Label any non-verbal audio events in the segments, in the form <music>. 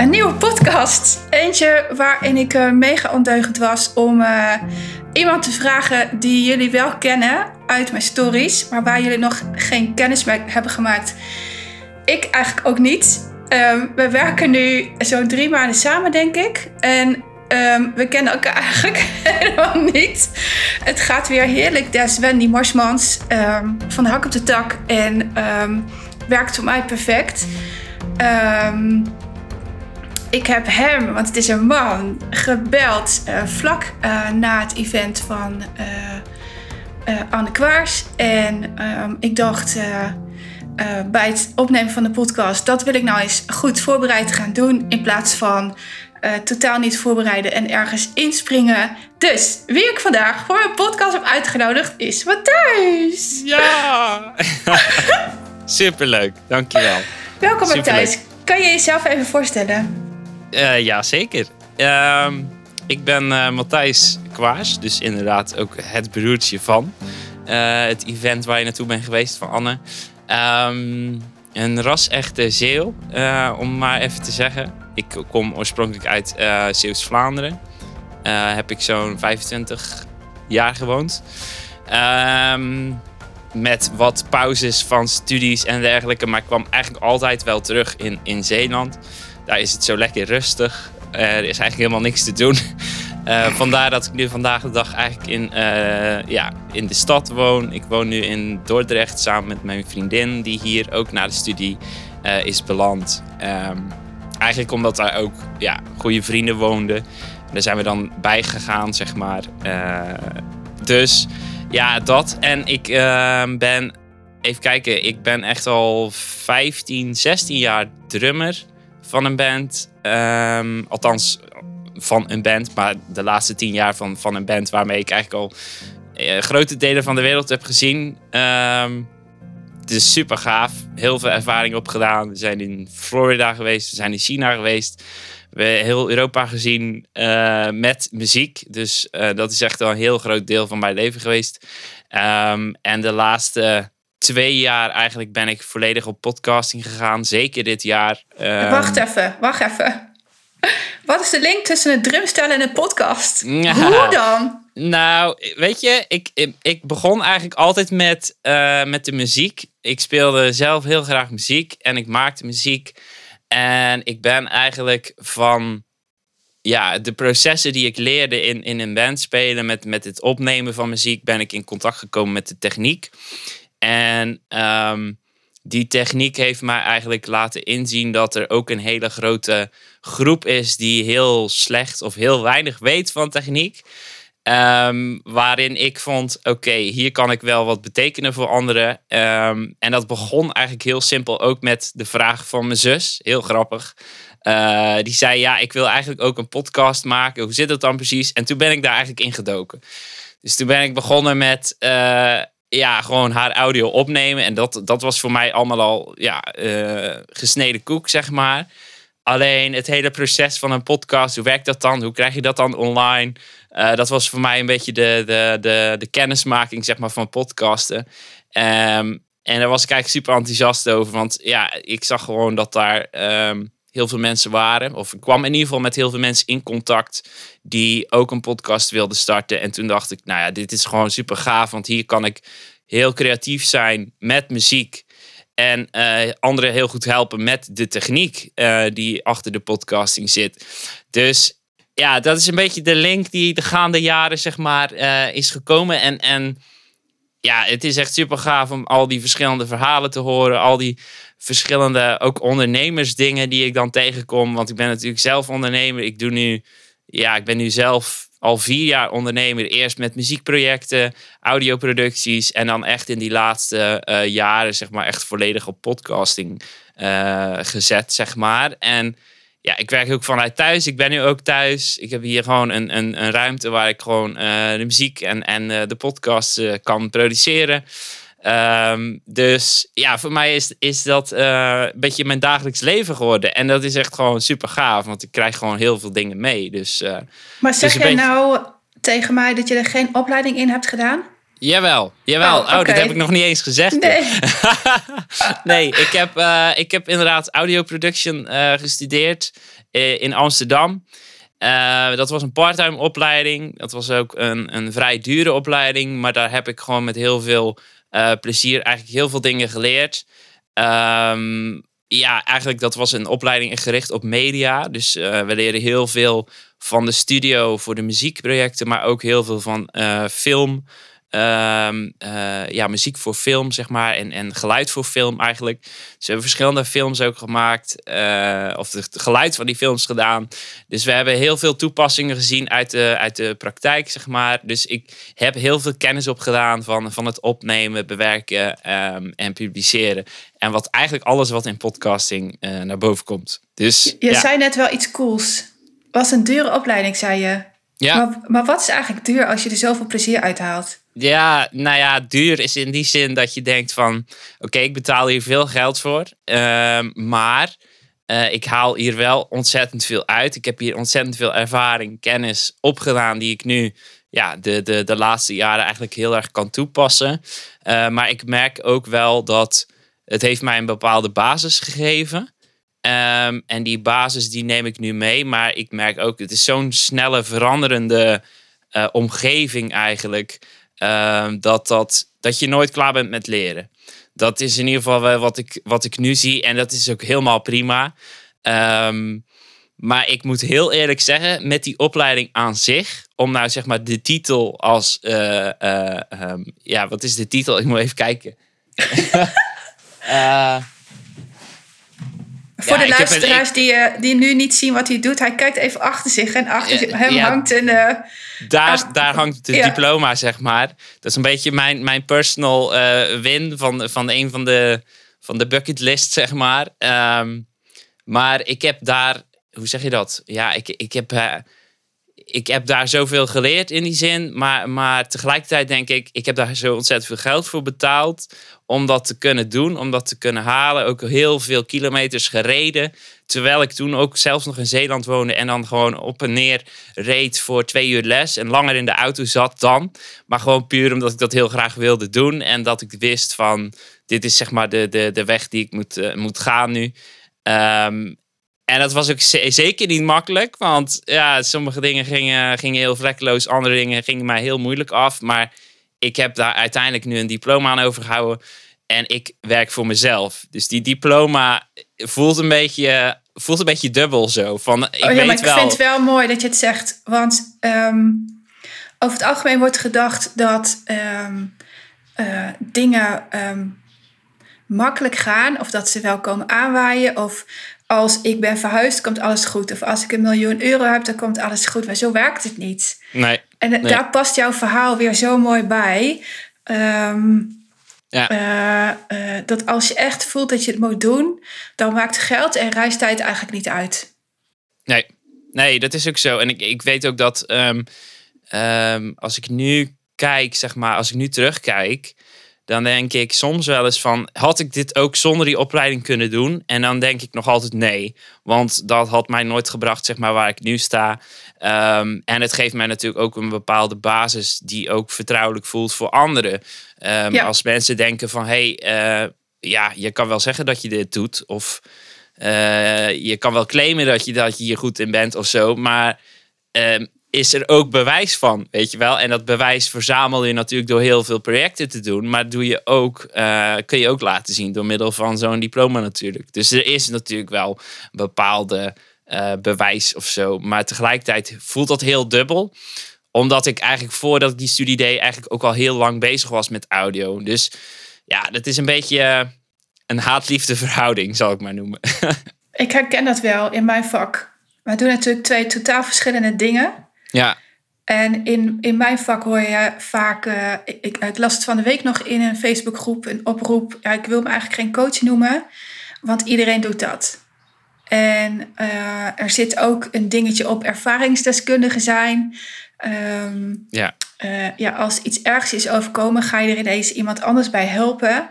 Een nieuwe podcast. Eentje waarin ik uh, mega ondeugend was om uh, iemand te vragen die jullie wel kennen uit mijn stories, maar waar jullie nog geen kennis mee hebben gemaakt. Ik eigenlijk ook niet. Um, we werken nu zo'n drie maanden samen, denk ik. En um, we kennen elkaar <laughs> eigenlijk helemaal niet. Het gaat weer heerlijk. Des Wendy Marsmans um, van de hak op de tak. En werkt voor mij perfect. Ik heb hem, want het is een man, gebeld uh, vlak uh, na het event van uh, Anne Kwaars. En ik dacht uh, bij het opnemen van de podcast, dat wil ik nou eens goed voorbereid gaan doen. In plaats van uh, totaal niet voorbereiden en ergens inspringen. Dus wie ik vandaag voor een podcast heb uitgenodigd is Matthijs. Ja! <laughs> Superleuk, dankjewel. Welkom Matthijs. Kan je jezelf even voorstellen? Uh, ja, zeker. Uh, ik ben Matthijs Kwaars, dus inderdaad ook het broertje van het event waar je naartoe bent geweest van Anne. Um, een ras-echte Zeeuw, om maar even te zeggen. Ik kom oorspronkelijk uit Zeeuws-Vlaanderen. Heb ik zo'n 25 jaar gewoond. Um, met wat pauzes van studies en dergelijke. Maar ik kwam eigenlijk altijd wel terug in, in Zeeland. Daar is het zo lekker rustig. Er is eigenlijk helemaal niks te doen. Uh, <laughs> vandaar dat ik nu vandaag de dag eigenlijk in, uh, ja, in de stad woon. Ik woon nu in Dordrecht samen met mijn vriendin, die hier ook na de studie is beland. Um, eigenlijk omdat daar ook ja, goede vrienden woonden. Daar zijn we dan bij gegaan, zeg maar. dus ja, dat. En ik ehm, ben, even kijken, ik ben echt al 15, 16 jaar drummer van een band. Um, althans, van een band. Maar de laatste tien jaar van, van een band waarmee ik eigenlijk al eh, grote delen van de wereld heb gezien. Um, het is super gaaf. Heel veel ervaring opgedaan. We zijn in Florida geweest. We zijn in China geweest. We hebben heel Europa gezien uh, met muziek. Dus uh, dat is echt wel een heel groot deel van mijn leven geweest. Um, en de laatste twee jaar eigenlijk ben ik volledig op podcasting gegaan. Zeker dit jaar. Um, wacht even, wacht even. Wat is de link tussen het drumstellen en het podcast? <laughs> Hoe dan? Nou, weet je, ik, ik begon eigenlijk altijd met, uh, met de muziek. Ik speelde zelf heel graag muziek en ik maakte muziek. En ik ben eigenlijk van ja, de processen die ik leerde in, in een band spelen, met, met het opnemen van muziek, ben ik in contact gekomen met de techniek. En um, die techniek heeft mij eigenlijk laten inzien dat er ook een hele grote groep is die heel slecht of heel weinig weet van techniek. Um, waarin ik vond, oké, hier kan ik wel wat betekenen voor anderen. Um, en dat begon eigenlijk heel simpel ook met de vraag van mijn zus. Heel grappig. Uh, die zei, ja, ik wil eigenlijk ook een podcast maken. Hoe zit het dan precies? En toen ben ik daar eigenlijk ingedoken. Dus toen ben ik begonnen met uh, ja, gewoon haar audio opnemen. En dat, dat was voor mij allemaal al ja, uh, gesneden koek, zeg maar. Alleen het hele proces van een podcast, hoe werkt dat dan? Hoe krijg je dat dan online? Uh, dat was voor mij een beetje de, de, de, de kennismaking zeg maar, van podcasten. Um, en daar was ik eigenlijk super enthousiast over. Want ja, ik zag gewoon dat daar um, heel veel mensen waren. Of ik kwam in ieder geval met heel veel mensen in contact die ook een podcast wilden starten. En toen dacht ik, nou ja, dit is gewoon super gaaf. Want hier kan ik heel creatief zijn met muziek. En uh, anderen heel goed helpen met de techniek uh, die achter de podcasting zit. Dus ja, dat is een beetje de link die de gaande jaren zeg maar uh, is gekomen. En, en ja, het is echt super gaaf om al die verschillende verhalen te horen. Al die verschillende ook ondernemersdingen die ik dan tegenkom. Want ik ben natuurlijk zelf ondernemer. Ik doe nu, ja, ik ben nu zelf al vier jaar ondernemer. Eerst met muziekprojecten, audioproducties. En dan echt in die laatste uh, jaren, zeg maar, echt volledig op podcasting uh, gezet, zeg maar. En ja, ik werk ook vanuit thuis. Ik ben nu ook thuis. Ik heb hier gewoon een, een, een ruimte waar ik gewoon uh, de muziek en, en de podcast kan produceren. Um, dus ja, voor mij is, is dat uh, een beetje mijn dagelijks leven geworden. En dat is echt gewoon super gaaf, want ik krijg gewoon heel veel dingen mee. Dus, uh, maar zeg dus jij nou tegen mij dat je er geen opleiding in hebt gedaan? Jawel, jawel. Oh, Oh, dat heb ik nog niet eens gezegd. Nee. <laughs> nee, ik heb, eh, ik heb inderdaad audio production eh, gestudeerd eh, in Amsterdam. Eh, dat was een parttime opleiding. Dat was ook een, een vrij dure opleiding. Maar daar heb ik gewoon met heel veel eh, plezier eigenlijk heel veel dingen geleerd. Ehm, ja, eigenlijk dat was een opleiding gericht op media. Dus eh, we leren heel veel van de studio voor de muziekprojecten. Maar ook heel veel van eh, film. Ehm, eh, ja, muziek voor film, zeg maar. En, en geluid voor film eigenlijk. Dus we hebben verschillende films ook gemaakt. eh, of het geluid van die films gedaan. Dus we hebben heel veel toepassingen gezien uit de, uit de praktijk, zeg maar. Dus ik heb heel veel kennis opgedaan van, van het opnemen, bewerken ehm, en publiceren. En wat eigenlijk alles wat in podcasting eh, naar boven komt. Dus Je ja. zei net wel iets cools. Was een dure opleiding, zei je. Ja. Maar, maar wat is eigenlijk duur als je er zoveel plezier uit haalt? Ja, nou ja, duur is in die zin dat je denkt van... Oké, ik betaal hier veel geld voor. ehm, maar eh, ik haal hier wel ontzettend veel uit. Ik heb hier ontzettend veel ervaring, kennis opgedaan... die ik nu ja, de, de, de laatste jaren eigenlijk heel erg kan toepassen. Eh, maar ik merk ook wel dat het heeft mij een bepaalde basis gegeven... Ehm, en die basis die neem ik nu mee. Maar ik merk ook, het is zo'n snelle veranderende eh, omgeving eigenlijk. ehm, dat, dat, dat je nooit klaar bent met leren. Dat is in ieder geval wel wat ik, wat ik nu zie. En dat is ook helemaal prima. Ehm, maar ik moet heel eerlijk zeggen, met die opleiding aan zich, om nou zeg maar de titel als. eh, eh, ja, wat is de titel? Ik moet even kijken. <laughs> Voor Ja, de een- luisteraars die, eh, die nu niet zien wat hij doet, hij kijkt even achter zich en achter Ja, hem ja. hangt een. eh, daar, daar hangt het ja. diploma, zeg maar. Dat is een beetje mijn, mijn personal eh, win van, van een van de, van de bucketlist, zeg maar. Ehm, maar ik heb daar, hoe zeg je dat? Ja, ik, ik, heb, ik heb daar zoveel geleerd in die zin. Maar, maar tegelijkertijd denk ik, ik heb daar zo ontzettend veel geld voor betaald. Om dat te kunnen doen, om dat te kunnen halen. Ook heel veel kilometers gereden. Terwijl ik toen ook zelfs nog in Zeeland woonde. En dan gewoon op en neer reed voor twee uur les. En langer in de auto zat dan. Maar gewoon puur omdat ik dat heel graag wilde doen. En dat ik wist van, dit is zeg maar de, de, de weg die ik moet, eh, moet gaan nu. Ehm, en dat was ook ze- zeker niet makkelijk. Want ja, sommige dingen gingen, gingen heel vlekkeloos. Andere dingen gingen mij heel moeilijk af. Maar ik heb daar uiteindelijk nu een diploma aan overgehouden. En ik werk voor mezelf. Dus die diploma voelt een beetje, voelt een beetje dubbel zo. Van, ik oh ja, weet maar ik wel. vind het wel mooi dat je het zegt. Want ehm, over het algemeen wordt gedacht dat ehm, eh, dingen ehm, makkelijk gaan. Of dat ze wel komen aanwaaien. Of als ik ben verhuisd, komt alles goed. Of als ik een miljoen euro heb, dan komt alles goed. Maar zo werkt het niet. Nee, En Nee. daar past jouw verhaal weer zo mooi bij. Ehm, Ja. eh, eh, dat als je echt voelt dat je het moet doen, dan maakt geld en reistijd eigenlijk niet uit. Nee, nee, dat is ook zo. En ik, ik weet ook dat ehm, ehm, als ik nu kijk, zeg maar, als ik nu terugkijk, dan denk ik soms wel eens van, had ik dit ook zonder die opleiding kunnen doen? En dan denk ik nog altijd nee, want dat had mij nooit gebracht, zeg maar, waar ik nu sta. Ehm, en het geeft mij natuurlijk ook een bepaalde basis die ook vertrouwelijk voelt voor anderen. Ehm, Ja. Als mensen denken van, hé, hey, eh, ja, je kan wel zeggen dat je dit doet, of eh, je kan wel claimen dat je, dat je hier goed in bent of zo, maar ehm, is er ook bewijs van, weet je wel? En dat bewijs verzamel je natuurlijk door heel veel projecten te doen, maar doe je ook, eh, kun je ook laten zien door middel van zo'n diploma natuurlijk. Dus er is natuurlijk wel bepaalde eh, bewijs of zo, maar tegelijkertijd voelt dat heel dubbel omdat ik eigenlijk voordat ik die studie deed, eigenlijk ook al heel lang bezig was met audio. Dus ja, dat is een beetje eh, een haat-liefde verhouding, zal ik maar noemen. <laughs> Ik herken dat wel in mijn vak. Wij doen natuurlijk twee totaal verschillende dingen. Ja, En in, in mijn vak hoor je vaak, eh, ik, ik las het van de week nog in een Facebookgroep, een oproep. Ja, ik wil me eigenlijk geen coach noemen, want iedereen doet dat. En eh, er zit ook een dingetje op ervaringsdeskundige zijn. Ehm, ja, eh, ja, als iets ergs is overkomen, ga je er ineens iemand anders bij helpen.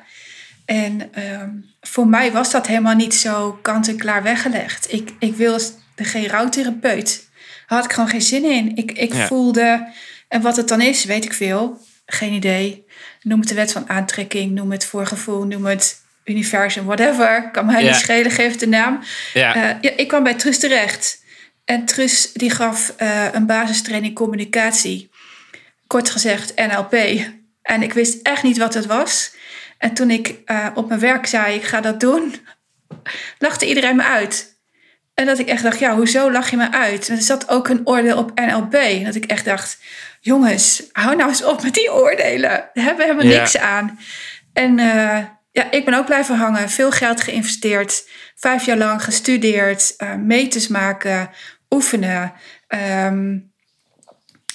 En ehm, voor mij was dat helemaal niet zo kant-en-klaar weggelegd. Ik, ik wil geen rouwtherapeut. Had ik gewoon geen zin in. Ik, ik Ja. voelde, en wat het dan is, weet ik veel. geen idee. Noem het de wet van aantrekking, noem het voorgevoel, noem het universum, whatever. Kan mij Ja. niet schelen, geef het de naam. Ja. Eh, ja, ik kwam bij Trus terecht. En Trus die gaf eh, een basistraining communicatie. Kort gezegd NLP. En ik wist echt niet wat het was. En toen ik eh, op mijn werk zei, ik ga dat doen, <laughs> lachte iedereen me uit. En dat ik echt dacht, ja, hoezo lach je me uit? En er zat ook een oordeel op NLP. Dat ik echt dacht, jongens, hou nou eens op met die oordelen. Daar hebben we helemaal Ja. niks aan. En eh, ja, ik ben ook blijven hangen. Veel geld geïnvesteerd. Vijf jaar lang gestudeerd. eh meters maken. Oefenen. Ehm,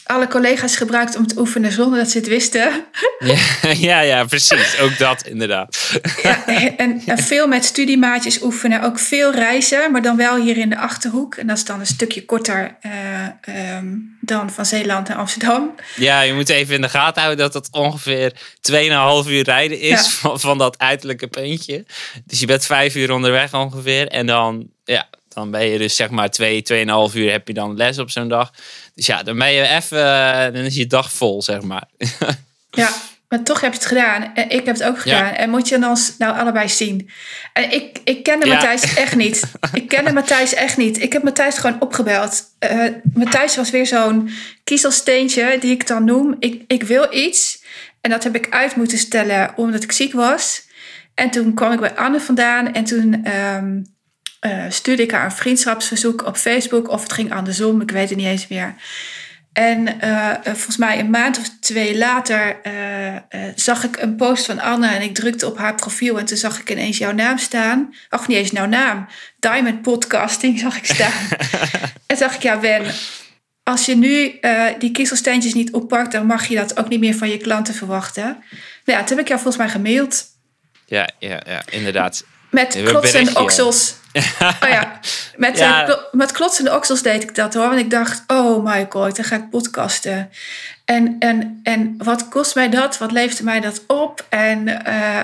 alle collega's gebruikt om te oefenen zonder dat ze het wisten. <laughs> Ja, ja, ja, precies. Ook dat inderdaad. Ja, en, en veel met studiemaatjes oefenen. Ook veel reizen, maar dan wel hier in de Achterhoek. En dat is dan een stukje korter eh, ehm, dan van Zeeland naar Amsterdam. Ja, je moet even in de gaten houden dat het ongeveer 2,5 uur rijden is Ja. van, van dat uiterlijke puntje. Dus je bent vijf uur onderweg ongeveer. En dan, ja, dan ben je dus zeg maar 2, 2,5 uur heb je dan les op zo'n dag. Dus ja, dan ben je even, eh, dan is je dag vol, zeg maar. <laughs> Ja, maar toch heb je het gedaan. En ik heb het ook gedaan. En moet je ons nou allebei zien. En ik, ik kende Ja. Matthijs echt niet. <laughs> Ik kende Matthijs echt niet. Ik heb Matthijs gewoon opgebeld. Eh Matthijs was weer zo'n kiezelsteentje die ik dan noem. Ik, ik wil iets. En dat heb ik uit moeten stellen omdat ik ziek was. En toen kwam ik bij Anne vandaan. En toen ehm, eh, stuurde ik haar een vriendschapsverzoek op Facebook. Of het ging andersom, ik weet het niet eens meer. En eh, eh, volgens mij een maand of twee later zag ik een post van Anne en ik drukte op haar profiel en toen zag ik ineens jouw naam staan. Ach, niet eens jouw naam. Diamond Podcasting zag ik staan. <laughs> en dacht ik, ja Ben, als je nu die kiezelsteentjes niet oppakt, dan mag je dat ook niet meer van je klanten verwachten. Nou ja, toen heb ik jou volgens mij gemaild. Ja, ja, ja, inderdaad. Met klotsende berichtje. oksels. Oh ja, met, Ja. eh, met klotsende oksels deed ik dat hoor. Want ik dacht, oh my god, dan ga ik podcasten. En, en, en wat kost mij dat? Wat leverde mij dat op? En eh,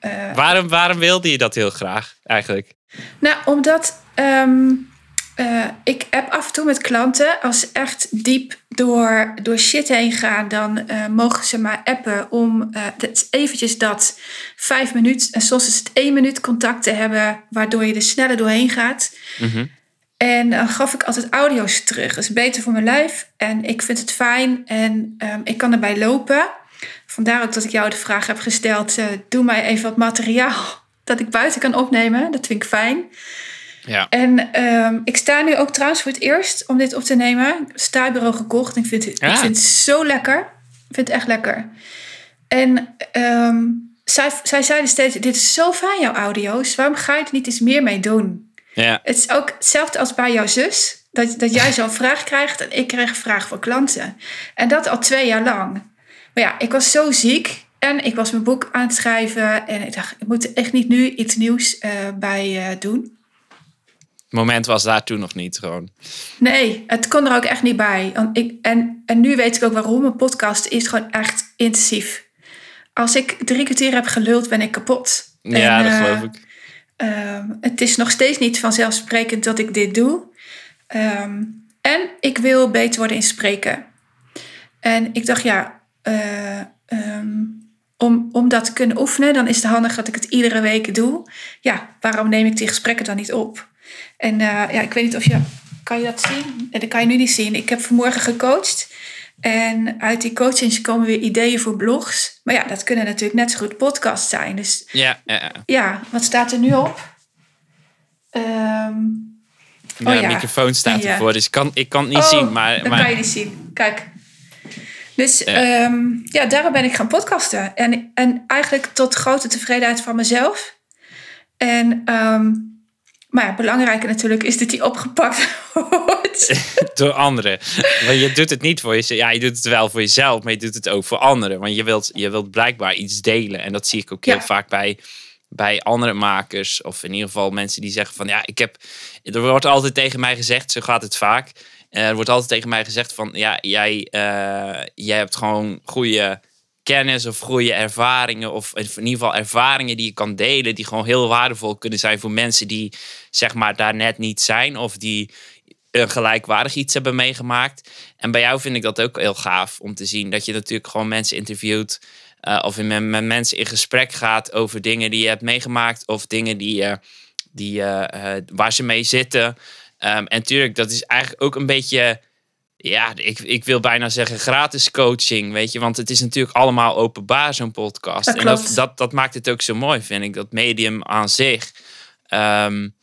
eh, Waarom, waarom wilde je dat heel graag eigenlijk? nou, omdat ehm, eh, ik heb af en toe met klanten, als ze echt diep door, door shit heen gaan, dan eh, mogen ze mij appen om het is eventjes dat vijf minuten, en soms is het één minuut contact te hebben, waardoor je er sneller doorheen gaat. Mhm. En dan gaf ik altijd audio's terug. Dat is beter voor mijn lijf. En ik vind het fijn. En ehm, ik kan erbij lopen. Vandaar ook dat ik jou de vraag heb gesteld. doe mij even wat materiaal <laughs> dat ik buiten kan opnemen. Dat vind ik fijn. Ja. En ehm, ik sta nu ook trouwens voor het eerst om dit op te nemen. Staarbureau gekocht. En ik vind het, ik vind het zo lekker. Ik vind het echt lekker. En ehm, zij, zij zeiden steeds, dit is zo fijn jouw audio's. Waarom ga je er niet eens meer mee doen? Ja. Het is ook hetzelfde als bij jouw zus. Dat, dat jij zo'n vraag krijgt en ik krijg een vraag van klanten. En dat al twee jaar lang. Maar ja, ik was zo ziek. En ik was mijn boek aan het schrijven. En ik dacht, ik moet er echt niet nu iets nieuws eh, bij eh, doen. Moment was daar toen nog niet gewoon. Nee, het kon er ook echt niet bij. Want ik, en, en nu weet ik ook waarom. Een podcast is gewoon echt intensief. Als ik drie kwartier heb geluld, ben ik kapot. Ja, En, dat eh, geloof ik. Ehm, het is nog steeds niet vanzelfsprekend dat ik dit doe. Ehm, en ik wil beter worden in spreken. En ik dacht, ja, eh, ehm, om, om dat te kunnen oefenen, dan is het handig dat ik het iedere week doe. Ja, waarom neem ik die gesprekken dan niet op? En eh, ja, ik weet niet of je. Kan je dat zien? Nee, dat kan je nu niet zien. Ik heb vanmorgen gecoacht. En uit die coachings komen weer ideeën voor blogs. Maar ja, dat kunnen natuurlijk net zo goed podcasts zijn. Dus Ja, ja, ja. ja, wat staat er nu op? Ehm, Ja, ja. microfoon staat ervoor, dus ik kan, ik kan het niet oh, zien. Maar, dat maar kan je niet zien. Kijk. Dus Ja. ja. ja, daarom ben ik gaan podcasten. En, en eigenlijk tot grote tevredenheid van mezelf. En, ehm, maar belangrijker natuurlijk is dat die opgepakt <laughs> wordt. <laughs> door anderen. Want je doet het niet voor jezelf. Ja, je doet het wel voor jezelf, maar je doet het ook voor anderen. Want je wilt, je wilt blijkbaar iets delen. En dat zie ik ook heel Ja. vaak bij, bij andere makers. Of in ieder geval mensen die zeggen van ja, ik heb. Er wordt altijd tegen mij gezegd, zo gaat het vaak. Eh, er wordt altijd tegen mij gezegd van ja, jij, eh, jij hebt gewoon goede kennis of goede ervaringen. Of in ieder geval ervaringen die je kan delen. Die gewoon heel waardevol kunnen zijn voor mensen die zeg maar daar net niet zijn. Of die een gelijkwaardig iets hebben meegemaakt. En bij jou vind ik dat ook heel gaaf om te zien. Dat je natuurlijk gewoon mensen interviewt. Uh, of met, met mensen in gesprek gaat over dingen die je hebt meegemaakt. Of dingen die, uh, die, waar ze mee zitten. Um, en tuurlijk, dat is eigenlijk ook een beetje ja, ik, ik wil bijna zeggen gratis coaching, weet je. Want het is natuurlijk allemaal openbaar, zo'n podcast. Dat en dat, dat, dat, maakt het ook zo mooi, vind ik. Dat medium aan zich. Um,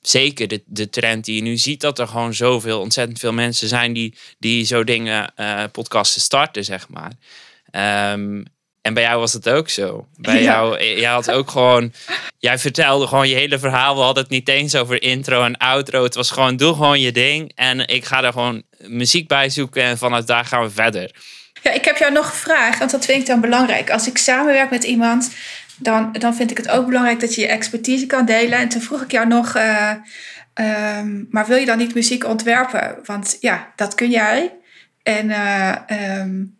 zeker de, de trend die je nu ziet, dat er gewoon zoveel, ontzettend veel mensen zijn die, die zo dingen, uh, podcasten starten, zeg maar. Um, en bij jou was het ook zo. Bij <laughs> jou, jij had ook gewoon, jij vertelde gewoon je hele verhaal. We hadden het niet eens over intro en outro. Het was gewoon, doe gewoon je ding. En ik ga er gewoon muziek bij zoeken en vanuit daar gaan we verder. Ja, ik heb jou nog gevraagd, want dat vind ik dan belangrijk. Als ik samenwerk met iemand, dan, dan vind ik het ook belangrijk dat je je expertise kan delen. En toen vroeg ik jou nog, uh, um, maar wil je dan niet muziek ontwerpen? Want ja, dat kun jij. En uh, um,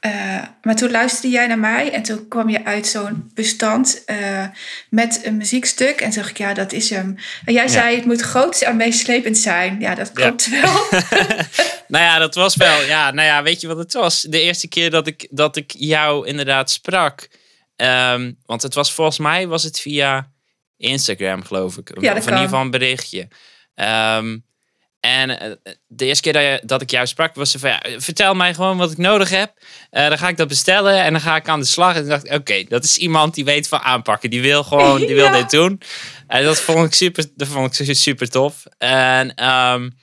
uh, maar toen luisterde jij naar mij en toen kwam je uit zo'n bestand uh, met een muziekstuk. En toen dacht ik, ja, dat is hem. En jij ja. zei, het moet groot en meeslepend zijn. Ja, dat klopt ja. wel. <laughs> nou ja, dat was wel. Ja, nou ja, weet je wat het was? De eerste keer dat ik, dat ik jou inderdaad sprak. Um, want het was volgens mij was het via Instagram, geloof ik. Ja, of in ieder geval een berichtje. Um, en eh, de eerste keer dat, ik jou sprak, was ze van ja, vertel mij gewoon wat ik nodig heb. Uh, dan ga ik dat bestellen en dan ga ik aan de slag. En toen dacht ik, oké, dat is iemand die weet van aanpakken. Die wil gewoon, die <laughs> wil ja. dit doen. En dat vond ik super, dat vond ik super tof. En um,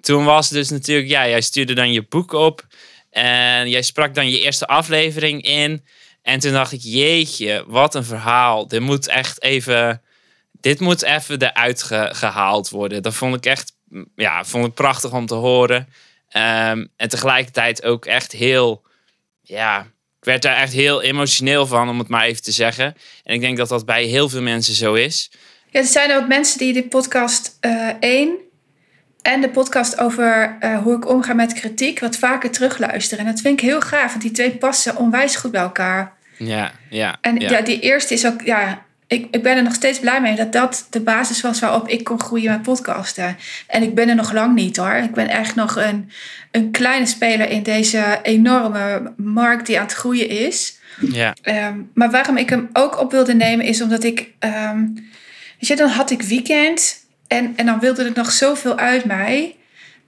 toen was dus natuurlijk, ja, jij stuurde dan je boek op. En jij sprak dan je eerste aflevering in. En toen dacht ik, jeetje, wat een verhaal. Dit moet echt even, dit moet even eruit ge, gehaald worden. Dat vond ik echt ja, vond ik prachtig om te horen. Um, en tegelijkertijd ook echt heel, ja, ik werd daar echt heel emotioneel van, om het maar even te zeggen. En ik denk dat dat bij heel veel mensen zo is. Ja, er zijn ook mensen die de podcast 1 uh, en de podcast over uh, hoe ik omga met kritiek wat vaker terugluisteren. En dat vind ik heel gaaf, want die twee passen onwijs goed bij elkaar. Ja, ja. En ja, ja die eerste is ook, ja, ik, ik ben er nog steeds blij mee dat dat de basis was waarop ik kon groeien met podcasten. En ik ben er nog lang niet hoor. Ik ben echt nog een, een kleine speler in deze enorme markt die aan het groeien is. Ja. Um, maar waarom ik hem ook op wilde nemen is omdat ik. Um, weet je, dan had ik weekend en, en dan wilde ik nog zoveel uit mij.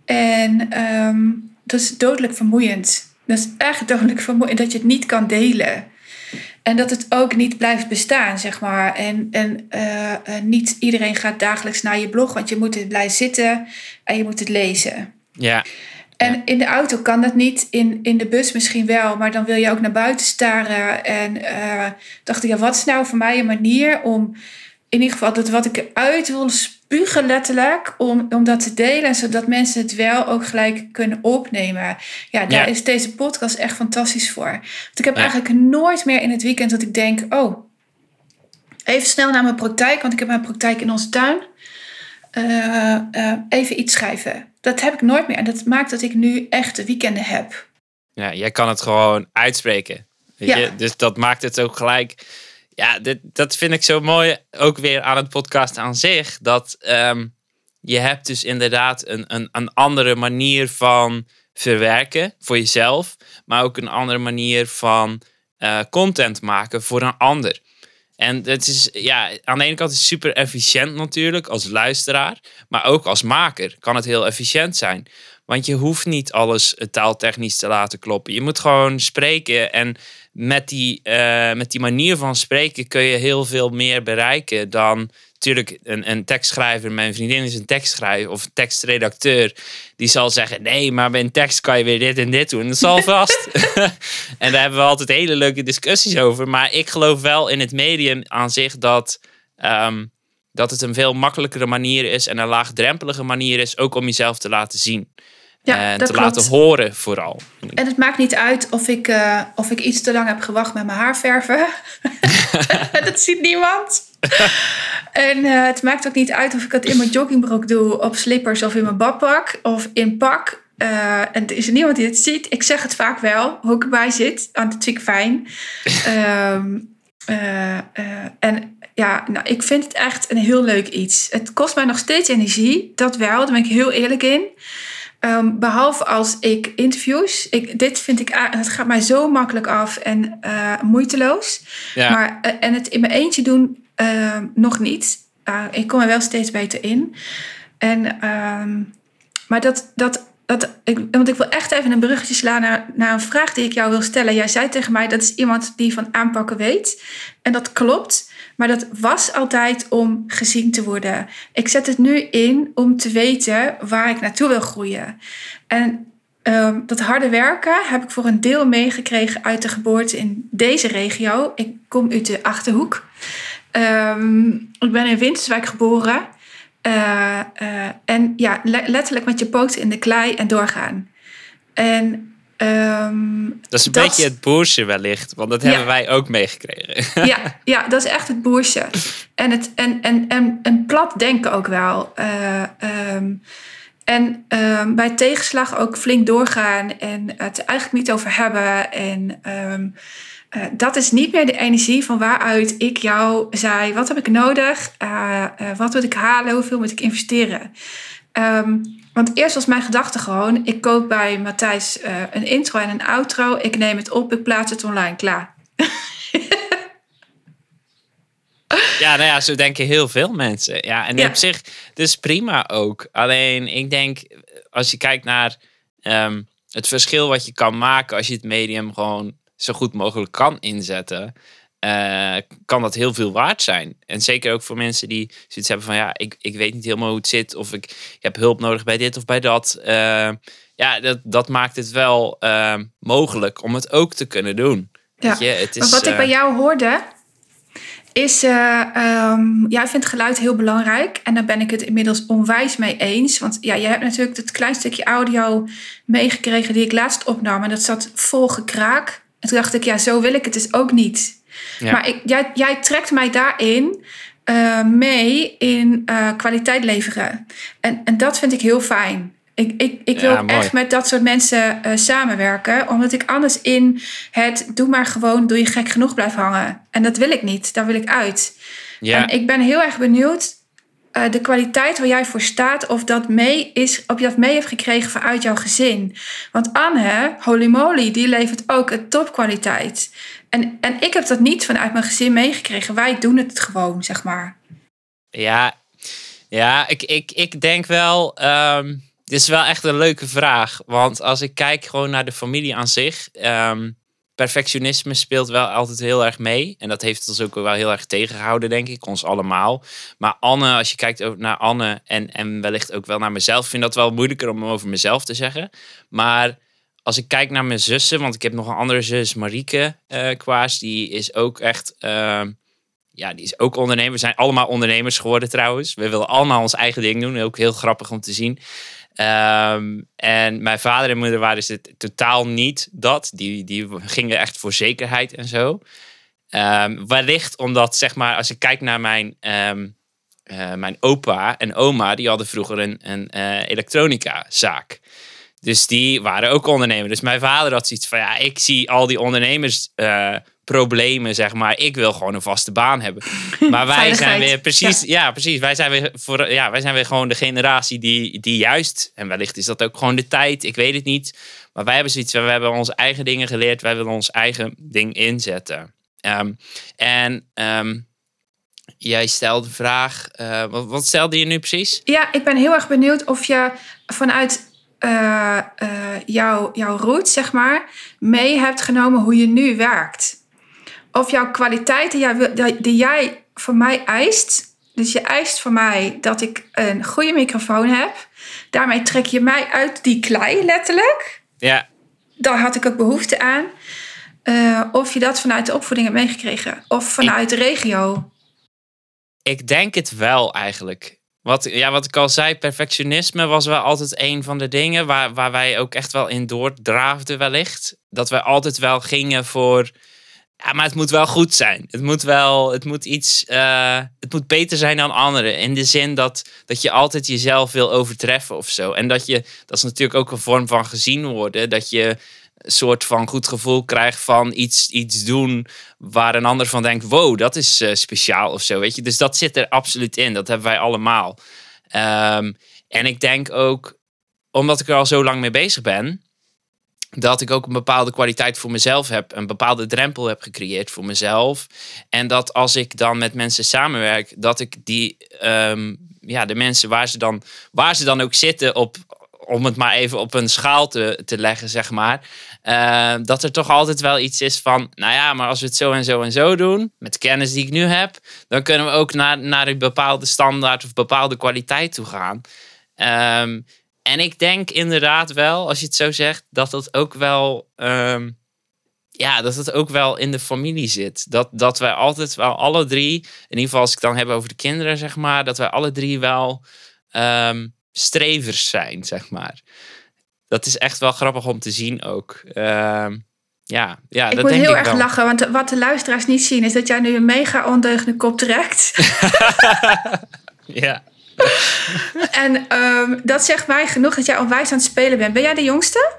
En um, dat is dodelijk vermoeiend. Dat is echt dodelijk vermoeiend dat je het niet kan delen. En dat het ook niet blijft bestaan, zeg maar. En, en uh, uh, niet iedereen gaat dagelijks naar je blog, want je moet het blijven zitten en je moet het lezen. Ja. En ja. in de auto kan dat niet, in, in de bus misschien wel, maar dan wil je ook naar buiten staren. En uh, dacht ik, ja, wat is nou voor mij een manier om in ieder geval dat wat ik eruit wil spugen letterlijk, om, om dat te delen, zodat mensen het wel ook gelijk kunnen opnemen. Ja, daar ja. is deze podcast echt fantastisch voor. Want ik heb ja. eigenlijk nooit meer in het weekend dat ik denk, oh, even snel naar mijn praktijk, want ik heb mijn praktijk in onze tuin. Uh, uh, even iets schrijven. Dat heb ik nooit meer. En dat maakt dat ik nu echt weekenden heb. Ja, jij kan het gewoon uitspreken. Weet ja. je? Dus dat maakt het ook gelijk ja, dit, dat vind ik zo mooi ook weer aan het podcast aan zich. Dat um, je hebt dus inderdaad een, een, een andere manier van verwerken voor jezelf. Maar ook een andere manier van uh, content maken voor een ander. En het is, ja, aan de ene kant is het super efficiënt natuurlijk als luisteraar. Maar ook als maker kan het heel efficiënt zijn. Want je hoeft niet alles taaltechnisch te laten kloppen. Je moet gewoon spreken en met die, uh, met die manier van spreken kun je heel veel meer bereiken dan natuurlijk een, een tekstschrijver. Mijn vriendin is een tekstschrijver of een tekstredacteur. Die zal zeggen: Nee, maar bij een tekst kan je weer dit en dit doen. Dat zal <laughs> vast. <laughs> en daar hebben we altijd hele leuke discussies over. Maar ik geloof wel in het medium aan zich dat. Um, dat het een veel makkelijkere manier is en een laagdrempelige manier is, ook om jezelf te laten zien. Ja, en te klopt. laten horen vooral. En het maakt niet uit of ik, uh, of ik iets te lang heb gewacht met mijn haar verven. <laughs> <laughs> dat ziet niemand. en uh, het maakt ook niet uit of ik het in mijn joggingbroek doe, op slippers of in mijn badpak of in pak. Uh, en er is niemand die het ziet. Ik zeg het vaak wel, hoe ik erbij zit. Want dat vind ik fijn. um, <laughs> en Ja, nou, ik vind het echt een heel leuk iets. Het kost mij nog steeds energie, dat wel, daar ben ik heel eerlijk in. Ehm, behalve als ik interviews. Ik, dit vind ik, het gaat mij zo makkelijk af en uh, moeiteloos. Ja. Maar, uh, en het in mijn eentje doen uh, nog niet. ik kom er wel steeds beter in. En, ehm, maar dat, dat, dat ik, want ik wil echt even een bruggetje slaan naar, naar een vraag die ik jou wil stellen. Jij zei tegen mij dat is iemand die van aanpakken weet. En dat klopt. Maar dat was altijd om gezien te worden. Ik zet het nu in om te weten waar ik naartoe wil groeien. En um, dat harde werken heb ik voor een deel meegekregen uit de geboorte in deze regio. Ik kom uit de achterhoek. Um, ik ben in Winterswijk geboren. Uh, uh, en ja, letterlijk met je poten in de klei en doorgaan. En Um, dat is een beetje het boersje wellicht, want dat hebben wij ook meegekregen. ja, <laughs> ja, dat is echt het boersje. En, het, en, en, en, en plat denken ook wel. Uh, um, en um, bij tegenslag ook flink doorgaan en het eigenlijk niet over hebben. En uh, dat is niet meer de energie van waaruit ik jou zei: wat heb ik nodig? Uh, wat moet ik halen? Hoeveel moet ik investeren? Want eerst was mijn gedachte gewoon: ik koop bij Matthijs uh, een intro en een outro. Ik neem het op, ik plaats het online, klaar. <laughs> ja, nou ja, zo denken heel veel mensen. Ja, en op zich, dus prima ook. Alleen, ik denk, als je kijkt naar um, het verschil wat je kan maken als je het medium gewoon zo goed mogelijk kan inzetten. Uh, kan dat heel veel waard zijn. En zeker ook voor mensen die zoiets hebben van ja, ik, ik weet niet helemaal hoe het zit. Of ik, ik heb hulp nodig bij dit of bij dat. Uh, ja, dat, dat maakt het wel uh, mogelijk om het ook te kunnen doen. Ja. Je, het is, maar wat ik bij jou hoorde, is, um, jij vindt geluid heel belangrijk. En daar ben ik het inmiddels onwijs mee eens. Want ja, je hebt natuurlijk het klein stukje audio meegekregen die ik laatst opnam. En dat zat vol gekraak. En toen dacht ik, ja, zo wil ik het dus ook niet. Maar ik, jij, jij trekt mij daarin uh, mee in uh, kwaliteit leveren. En, en dat vind ik heel fijn. Ik, ik, ik wil ja, echt met dat soort mensen uh, samenwerken, omdat ik anders in het doe maar gewoon, doe je gek genoeg blijf hangen. En dat wil ik niet, daar wil ik uit. Ja. En ik ben heel erg benieuwd uh, de kwaliteit waar jij voor staat, of dat mee is, of je dat mee hebt gekregen vanuit jouw gezin. Want Anne, holy moly, die levert ook een topkwaliteit. En, en ik heb dat niet vanuit mijn gezin meegekregen. Wij doen het gewoon, zeg maar. Ja, ja ik, ik, ik denk wel. Um, dit is wel echt een leuke vraag. Want als ik kijk gewoon naar de familie aan zich. Um, perfectionisme speelt wel altijd heel erg mee. En dat heeft ons ook wel heel erg tegengehouden, denk ik, ons allemaal. Maar Anne, als je kijkt naar Anne en, en wellicht ook wel naar mezelf, vind dat wel moeilijker om over mezelf te zeggen. Maar als ik kijk naar mijn zussen, want ik heb nog een andere zus, Marieke uh, Kwaas, die is ook echt. Uh, ja, die is ook ondernemer. We zijn allemaal ondernemers geworden trouwens. We willen allemaal ons eigen ding doen. Ook heel grappig om te zien. Um, en mijn vader en moeder waren dus het totaal niet dat. Die, die gingen echt voor zekerheid en zo. Um, wellicht omdat, zeg maar, als ik kijk naar mijn, um, uh, mijn opa en oma, die hadden vroeger een, een uh, elektronica zaak. Dus die waren ook ondernemers. Dus mijn vader had zoiets van, ja, ik zie al die ondernemers uh, problemen, zeg maar. Ik wil gewoon een vaste baan hebben. <laughs> Maar wij zijn weer precies, ja. precies. Wij zijn weer voor, ja, wij zijn weer gewoon de generatie die, die juist, en wellicht is dat ook gewoon de tijd, ik weet het niet. Maar wij hebben zoiets, we hebben onze eigen dingen geleerd, wij willen ons eigen ding inzetten. Um, en um, jij stelde de vraag, uh, wat, wat stelde je nu precies? Ja, ik ben heel erg benieuwd of je vanuit uh, uh, jouw, jouw route, zeg maar, mee hebt genomen hoe je nu werkt. Of jouw kwaliteiten die, die jij van mij eist. Dus je eist van mij dat ik een goede microfoon heb. Daarmee trek je mij uit die klei, letterlijk. Ja. Daar had ik ook behoefte aan. Uh, of je dat vanuit de opvoeding hebt meegekregen. Of vanuit de regio. Ik denk het wel eigenlijk. Wat, ja, wat ik al zei, perfectionisme was wel altijd een van de dingen waar, waar wij ook echt wel in doordraafden wellicht. Dat wij altijd wel gingen voor, ja, maar het moet wel goed zijn. Het moet wel, het moet iets, uh, het moet beter zijn dan anderen. In de zin dat, dat je altijd jezelf wil overtreffen of zo. En dat je, dat is natuurlijk ook een vorm van gezien worden. Dat je soort van goed gevoel krijg van iets, iets doen waar een ander van denkt, wow, dat is eh, speciaal of zo, weet je. Dus dat zit er absoluut in. Dat hebben wij allemaal. Ehm, en ik denk ook, omdat ik er al zo lang mee bezig ben, dat ik ook een bepaalde kwaliteit voor mezelf heb, een bepaalde drempel heb gecreëerd voor mezelf. En dat als ik dan met mensen samenwerk, dat ik die, ehm, ja, de mensen waar ze dan, waar ze dan ook zitten op, om het maar even op een schaal te, te leggen, zeg maar. Uh, dat er toch altijd wel iets is van, nou ja, maar als we het zo en zo en zo doen, met kennis die ik nu heb, dan kunnen we ook naar, naar een bepaalde standaard of bepaalde kwaliteit toe gaan. Um, en ik denk inderdaad wel, als je het zo zegt, dat dat ook wel, um, ja, dat het ook wel in de familie zit. Dat, dat wij altijd wel alle drie, in ieder geval als ik het dan heb over de kinderen, zeg maar, dat wij alle drie wel um, strevers zijn, zeg maar. Dat is echt wel grappig om te zien ook. Um, ja, ja, ik dat moet denk heel ik erg wel. lachen, want wat de luisteraars niet zien is dat jij nu een mega ondeugende kop trekt. <laughs> <laughs> ja. En um, dat zegt mij genoeg dat jij onwijs aan het spelen bent. Ben jij de jongste?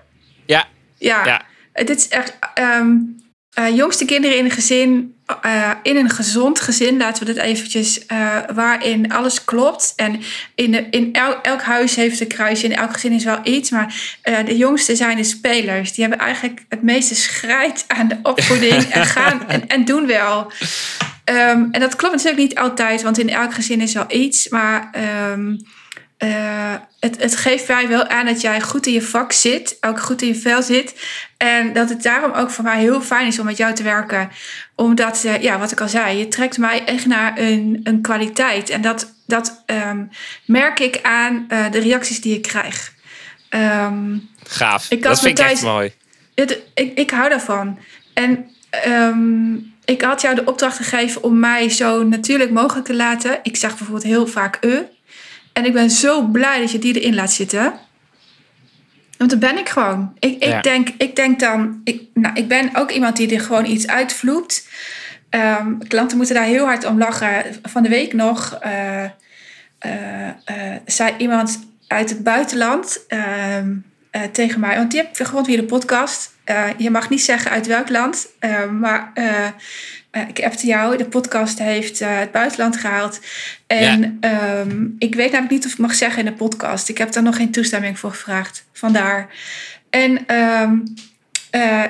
Ja. Ja. ja. Dit is echt um, uh, jongste kinderen in een gezin, uh, in een gezond gezin, laten we dit eventjes, uh, waarin alles klopt. En in, de, in el, elk huis heeft een kruisje, in elk gezin is wel iets. Maar de jongste zijn de spelers. Die hebben eigenlijk het meeste schrijt aan de opvoeding en <laughs> gaan en, en doen wel. Um, en dat klopt natuurlijk niet altijd, want in elk gezin is wel iets. Maar um, uh, het, het geeft mij wel aan dat jij goed in je vak zit, ook goed in je vel zit. En dat het daarom ook voor mij heel fijn is om met jou te werken. Omdat, uh, ja, wat ik al zei, je trekt mij echt naar een, een kwaliteit. En dat, dat um, merk ik aan uh, de reacties die ik krijg. Gaaf, ik dat vind ik echt mooi. Het, ik, ik hou daarvan. En ik had jou de opdracht gegeven om mij zo natuurlijk mogelijk te laten. Ik zeg bijvoorbeeld heel vaak e. En ik ben zo blij dat je die erin laat zitten. Want dan ben ik gewoon. Ik, ik, ja. denk, ik denk dan... Ik, nou, ik ben ook iemand die er gewoon iets uitvloept. Um, klanten moeten daar heel hard om lachen. Van de week nog uh, uh, uh, zei iemand uit het buitenland tegen mij... Want die heb gewoon via de podcast... Uh, je mag niet zeggen uit welk land, uh, maar uh, ik appte jou. De podcast heeft het buitenland gehaald. En ja. um, ik weet namelijk niet of ik mag zeggen in de podcast. Ik heb daar nog geen toestemming voor gevraagd. Vandaar. En um,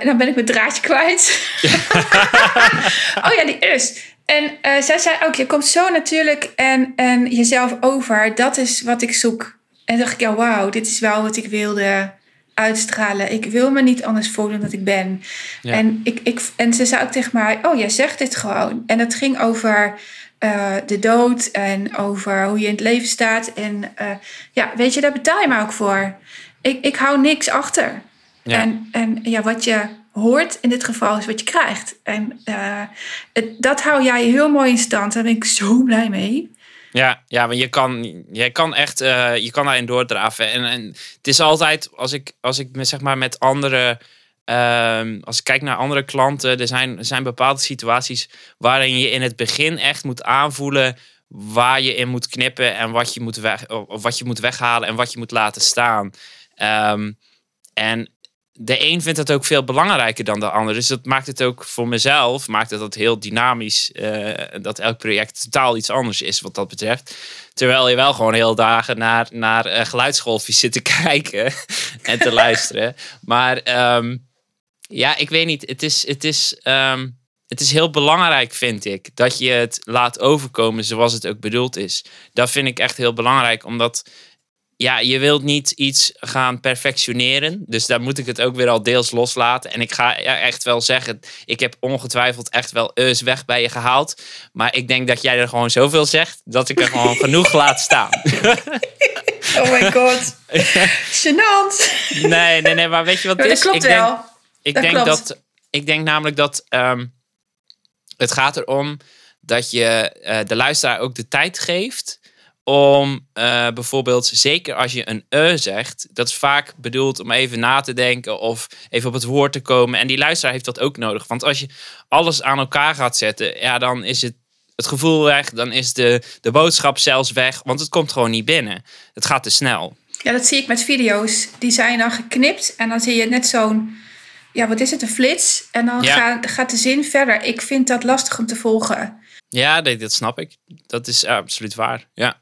dan ben ik mijn draadje kwijt. <laughs> oh ja, die is. En zij zei ook, je komt zo natuurlijk en, en jezelf over. Dat is wat ik zoek. En dacht ik, ja, wauw, dit is wel wat ik wilde uitstralen. Ik wil me niet anders voelen dan ik ben. Ja. En, ik, ik, en ze zei ook tegen mij, oh, jij zegt dit gewoon. En het ging over uh, de dood en over hoe je in het leven staat. En uh, ja, weet je, daar betaal je me ook voor. Ik, ik hou niks achter. Ja. En, en ja, wat je hoort in dit geval is wat je krijgt. En uh, het, dat hou jij heel mooi in stand. Daar ben ik zo blij mee. Ja, ja, want je kan, je kan echt, uh, je kan daarin doordraven. En, en het is altijd, als ik, als ik zeg maar met andere, uh, als ik kijk naar andere klanten, er zijn, er zijn bepaalde situaties waarin je in het begin echt moet aanvoelen waar je in moet knippen en wat je moet, weg, of wat je moet weghalen en wat je moet laten staan. Um, en de een vindt het ook veel belangrijker dan de ander. Dus dat maakt het ook voor mezelf, maakt het dat heel dynamisch. Uh, dat elk project totaal iets anders is wat dat betreft. Terwijl je wel gewoon heel dagen naar, naar uh, geluidsgolfjes zit te <laughs> kijken en te luisteren. Maar um, ja, ik weet niet. Het is, het, is, um, het is heel belangrijk, vind ik, dat je het laat overkomen zoals het ook bedoeld is. Dat vind ik echt heel belangrijk, omdat ja, je wilt niet iets gaan perfectioneren. Dus daar moet ik het ook weer al deels loslaten. En ik ga echt wel zeggen, ik heb ongetwijfeld echt wel eus weg bij je gehaald. Maar ik denk dat jij er gewoon zoveel zegt, dat ik er gewoon <laughs> genoeg laat staan. <laughs> Oh my god. <laughs> Gênant. Nee, nee, nee, maar weet je wat het dat is? klopt ik denk, wel. Ik dat denk, klopt. dat, ik denk namelijk dat um, het gaat erom dat je uh, de luisteraar ook de tijd geeft om uh, bijvoorbeeld, zeker als je een e zegt, dat is vaak bedoeld om even na te denken of even op het woord te komen. En die luisteraar heeft dat ook nodig. Want als je alles aan elkaar gaat zetten, ja, dan is het, het gevoel weg, dan is de, de boodschap zelfs weg, want het komt gewoon niet binnen. Het gaat te snel. Ja, dat zie ik met video's. Die zijn dan geknipt en dan zie je net zo'n ja, wat is het, een flits. En dan Ja. gaat, gaat de zin verder. Ik vind dat lastig om te volgen. Ja, dat, dat snap ik. Dat is absoluut waar. Ja.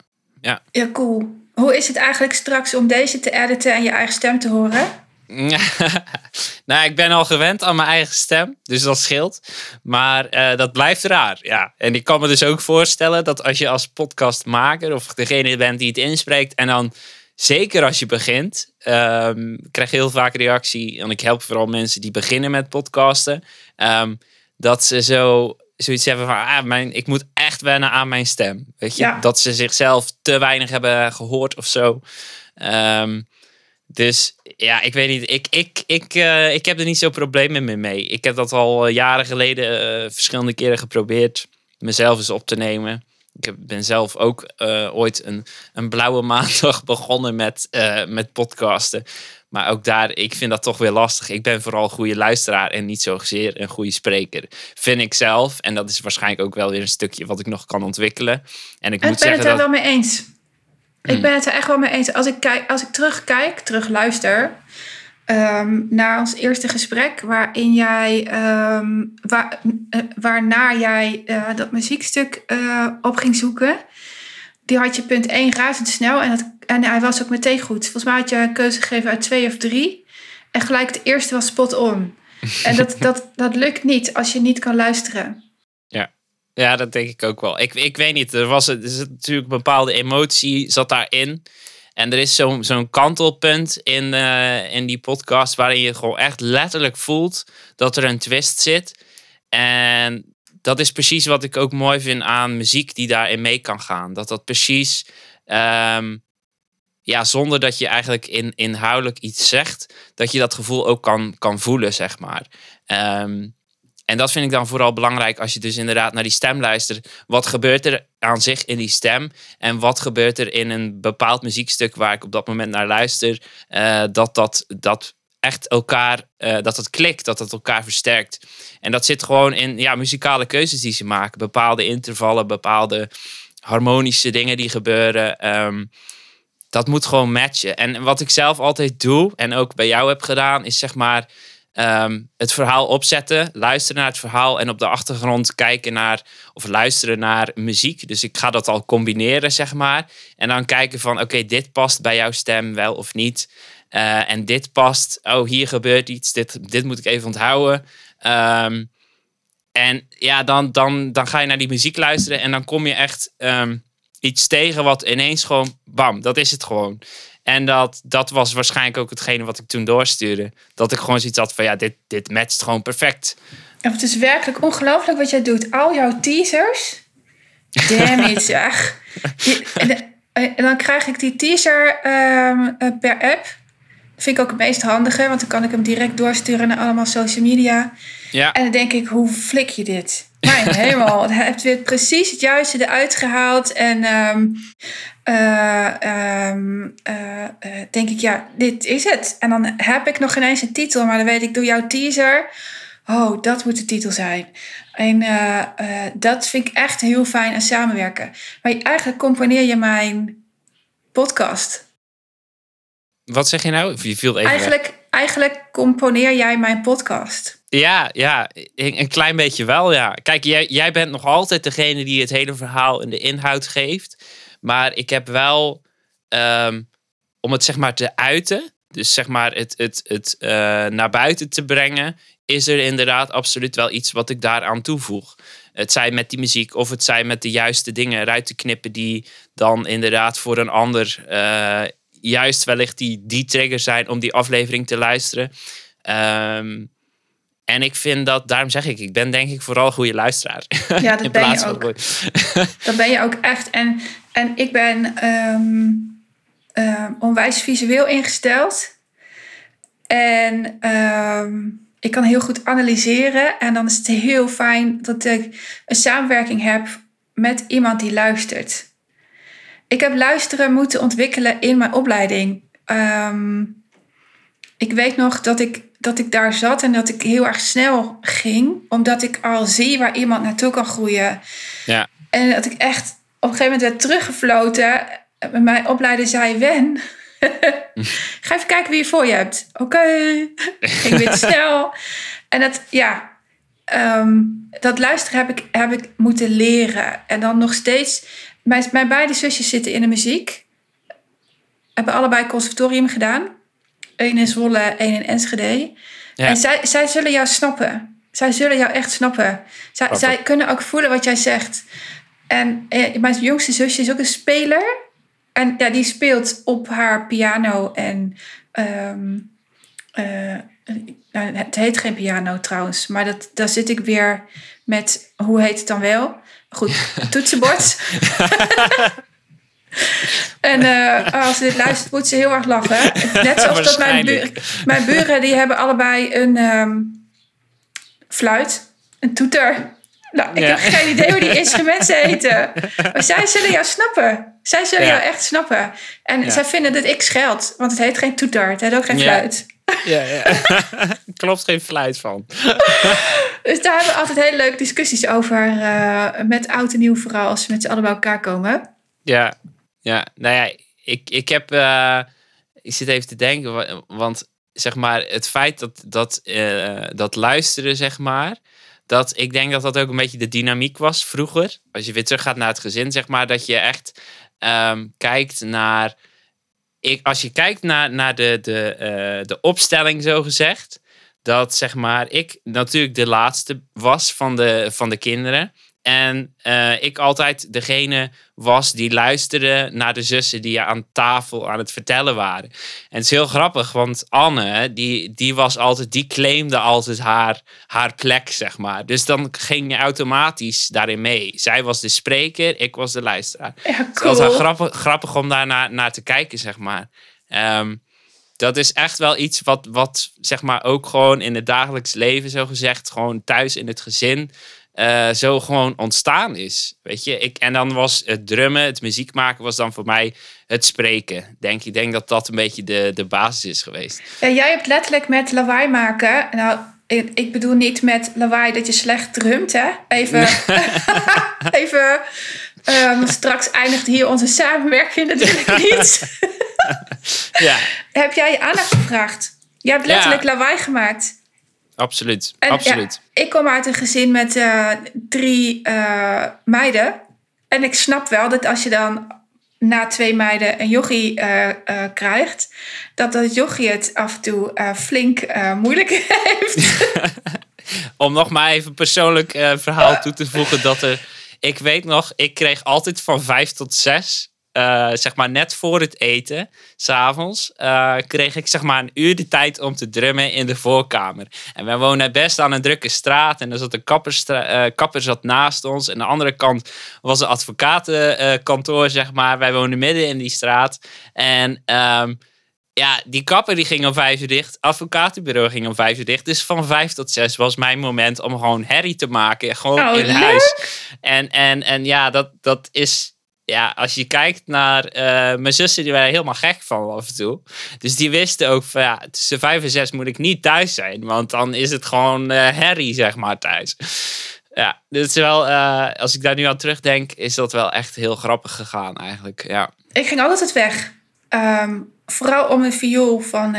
Ja, cool. Hoe is het eigenlijk straks om deze te editen en je eigen stem te horen? <laughs> nou, ik ben al gewend aan mijn eigen stem, dus dat scheelt. Maar eh, dat blijft raar, ja. En ik kan me dus ook voorstellen dat als je als podcastmaker of degene bent die het inspreekt en dan zeker als je begint, ehm, krijg je heel vaak reactie. En ik help vooral mensen die beginnen met podcasten, ehm, dat ze zo zoiets hebben van, ah, mijn, ik moet echt wennen aan mijn stem. Weet je, Ja. dat ze zichzelf te weinig hebben gehoord of zo. Ehm, dus ja, ik weet niet. Ik, ik, ik, eh, ik heb er niet zo'n probleem meer mee. Ik heb dat al eh, jaren geleden eh, verschillende keren geprobeerd. Mezelf eens op te nemen. Ik heb, ben zelf ook ooit een, een blauwe <laughs> maandag begonnen met, met podcasten. Maar ook daar, ik vind dat toch weer lastig. Ik ben vooral een goede luisteraar en niet zozeer een goede spreker. Vind ik zelf. En dat is waarschijnlijk ook wel weer een stukje wat ik nog kan ontwikkelen. En ik Ik moet ben het er dat... wel mee eens. Ik Hmm. ben het er echt wel mee eens. Als ik, kijk, als ik terugkijk, terugluister ehm naar ons eerste gesprek, waarin jij, waar, eh, waarna jij eh, dat muziekstuk eh, op ging zoeken, die had je punt 1 razendsnel en, dat, en hij was ook meteen goed. Volgens mij had je een keuze gegeven uit twee of drie. En gelijk de eerste was spot on. En dat, <laughs> dat, dat lukt niet als je niet kan luisteren. Ja, dat denk ik ook wel. Ik, ik weet niet, er was er zit natuurlijk een bepaalde emotie zat daarin. En er is zo'n zo'n kantelpunt in, eh, in die podcast waarin je gewoon echt letterlijk voelt dat er een twist zit. En dat is precies wat ik ook mooi vind aan muziek die daarin mee kan gaan. Dat dat precies, ehm, ja, zonder dat je eigenlijk in, inhoudelijk iets zegt, dat je dat gevoel ook kan, kan voelen, zeg maar. Ehm, en dat vind ik dan vooral belangrijk als je dus inderdaad naar die stem luistert. Wat gebeurt er aan zich in die stem? En wat gebeurt er in een bepaald muziekstuk waar ik op dat moment naar luister? eh, dat dat, dat echt elkaar, eh, dat het klikt, dat het elkaar versterkt. En dat zit gewoon in ja, muzikale keuzes die ze maken. Bepaalde intervallen, bepaalde harmonische dingen die gebeuren. Ehm, dat moet gewoon matchen. En wat ik zelf altijd doe, en ook bij jou heb gedaan, is zeg maar ehm, het verhaal opzetten, luisteren naar het verhaal en op de achtergrond kijken naar of luisteren naar muziek. Dus ik ga dat al combineren, zeg maar. En dan kijken van, oké, dit past bij jouw stem wel of niet. Eh, en dit past, oh, hier gebeurt iets, dit, dit moet ik even onthouden. Ehm, en ja, dan, dan, dan ga je naar die muziek luisteren en dan kom je echt ehm, iets tegen wat ineens gewoon, bam, dat is het gewoon. En dat, dat was waarschijnlijk ook hetgene wat ik toen doorstuurde. Dat ik gewoon zoiets had van, ja, dit, dit matcht gewoon perfect. En het is werkelijk ongelooflijk wat jij doet. Al jouw teasers. Damn it, zeg. En, en dan krijg ik die teaser ehm, eh, per app. Vind ik ook het meest handige, want dan kan ik hem direct doorsturen naar allemaal social media. Ja, En dan denk ik, hoe flik je dit? Mijn <laughs> hemel, je hebt weer precies het juiste eruit gehaald. En ehm, eh, ehm, eh, eh, denk ik, ja, dit is het. En dan heb ik nog ineens een titel, maar dan weet ik door jouw teaser... Oh, dat moet de titel zijn. En dat vind ik echt heel fijn aan samenwerken. Maar eigenlijk componeer je mijn podcast. Wat zeg je nou? Je viel even weg. Eigenlijk, eigenlijk componeer jij mijn podcast. Ja, ja, een, een klein beetje wel, ja. Kijk, jij, jij bent nog altijd degene die het hele verhaal en de inhoud geeft. Maar ik heb wel, ehm, om het zeg maar te uiten, dus zeg maar het, het, het eh, naar buiten te brengen, is er inderdaad absoluut wel iets wat ik daaraan toevoeg. Het zij met die muziek of het zij met de juiste dingen eruit te knippen die dan inderdaad voor een ander eh, juist wellicht die, die trigger zijn om die aflevering te luisteren. Ehm, en ik vind dat, daarom zeg ik, ik ben denk ik vooral een goede luisteraar. Ja, <laughs> dat ben je ook. <laughs> Dat ben je ook echt. En, en ik ben ehm, ehm, onwijs visueel ingesteld. En ik kan heel goed analyseren. En dan is het heel fijn dat ik een samenwerking heb met iemand die luistert. Ik heb luisteren moeten ontwikkelen in mijn opleiding. Ehm, ik weet nog dat ik, dat ik daar zat en dat ik heel erg snel ging. Omdat ik al zie waar iemand naartoe kan groeien. Ja. En dat ik echt op een gegeven moment werd teruggefloten. Mijn opleider zei, Wen, <laughs> ga even kijken wie je voor je hebt. Oké, <laughs> ging weer te snel. En dat, ja, ehm, dat luisteren heb ik, heb ik moeten leren. En dan nog steeds, mijn, mijn beide zusjes zitten in de muziek. Hebben allebei conservatorium gedaan. Eén in Zwolle, één in Enschede. Ja. En zij, zij zullen jou snappen. Zij zullen jou echt snappen. Zij, zij kunnen ook voelen wat jij zegt. En eh, mijn jongste zusje is ook een speler. En ja, die speelt op haar piano. En ehm, eh, nou, het heet geen piano trouwens. Maar dat, daar zit ik weer met, hoe heet het dan wel? Goed, toetsenbord. <laughs> en eh, als ze dit luistert, moet ze heel erg lachen. Net zoals dat mijn, Waarschijnlijk. mijn buren, die hebben allebei een ehm, fluit, een toeter. Nou, ik Ja. heb geen idee hoe die instrumenten heten. Maar zij zullen jou snappen. Zij zullen Ja. jou echt snappen. En Ja. zij vinden dat ik scheld. Want het heet geen toeter. Het heet ook geen Ja. fluit. Ja, ja. <laughs> Klopt geen fluit van. <laughs> Dus daar hebben we altijd hele leuke discussies over. eh, met oud en nieuw vooral. Als we met z'n allen bij elkaar komen. Ja, ja. Nou ja, ik, ik heb... eh, ik zit even te denken, wa- want zeg maar het feit dat, dat, eh, dat luisteren, zeg maar... Dat ik denk dat dat ook een beetje de dynamiek was vroeger. Als je weer teruggaat naar het gezin, zeg maar. Dat je echt ehm, kijkt naar... Ik, als je kijkt naar, naar de, de, eh, de opstelling, zo gezegd. Dat zeg maar ik natuurlijk de laatste was van de, van de kinderen. En eh, ik altijd degene was die luisterde naar de zussen die aan tafel aan het vertellen waren. En het is heel grappig, want Anne, die, die was altijd, die claimde altijd haar, haar plek, zeg maar. Dus dan ging je automatisch daarin mee. Zij was de spreker, ik was de luisteraar. Ja, Het cool. altijd wel grappig, grappig om daar naar, naar te kijken, zeg maar. Ehm, dat is echt wel iets wat, wat, zeg maar, ook gewoon in het dagelijks leven, zo gezegd, gewoon thuis in het gezin, eh, zo gewoon ontstaan is. Weet je, ik, en dan was het drummen, het muziek maken, was dan voor mij het spreken. Denk, ik denk dat dat een beetje de, de basis is geweest. Ja, jij hebt letterlijk met lawaai maken. Nou, ik, bedoel niet met lawaai dat je slecht drumt, hè? Even. <laughs> even. ehm, straks eindigt hier onze samenwerking natuurlijk niet. Ja, <laughs> Heb jij je aandacht gevraagd? Je hebt letterlijk lawaai gemaakt. Absoluut. En, absoluut. ja, ik kom uit een gezin met eh, drie eh, meiden. En ik snap wel dat als je dan na twee meiden een jochie eh, krijgt, dat dat jochie het af en toe flink moeilijk <laughs> heeft. <laughs> Om nog maar even een persoonlijk verhaal toe te voegen. Dat er, ik weet nog, ik kreeg altijd van vijf tot zes. Eh, zeg maar net voor het eten, s'avonds, eh kreeg ik zeg maar een uur de tijd om te drummen in de voorkamer. En wij wonen best aan een drukke straat en er zat een kapperstra- eh, kapper zat naast ons. En aan de andere kant was een advocatenkantoor, zeg maar. Wij woonden midden in die straat. En ehm, ja, die kapper die ging om vijf uur dicht. Advocatenbureau ging om vijf uur dicht. Dus van vijf tot zes was mijn moment om gewoon herrie te maken. Gewoon Oh, in leuk. huis. En, en, en ja, dat, dat is... Ja, als je kijkt naar eh, mijn zussen, die waren helemaal gek van af en toe. Dus die wisten ook van ja, tussen vijf en zes moet ik niet thuis zijn. Want dan is het gewoon eh herrie, zeg maar, thuis. Ja, dit wel, eh, als ik daar nu aan terugdenk, is dat wel echt heel grappig gegaan eigenlijk. Ja, ik ging altijd weg. Ehm, vooral om een viool van,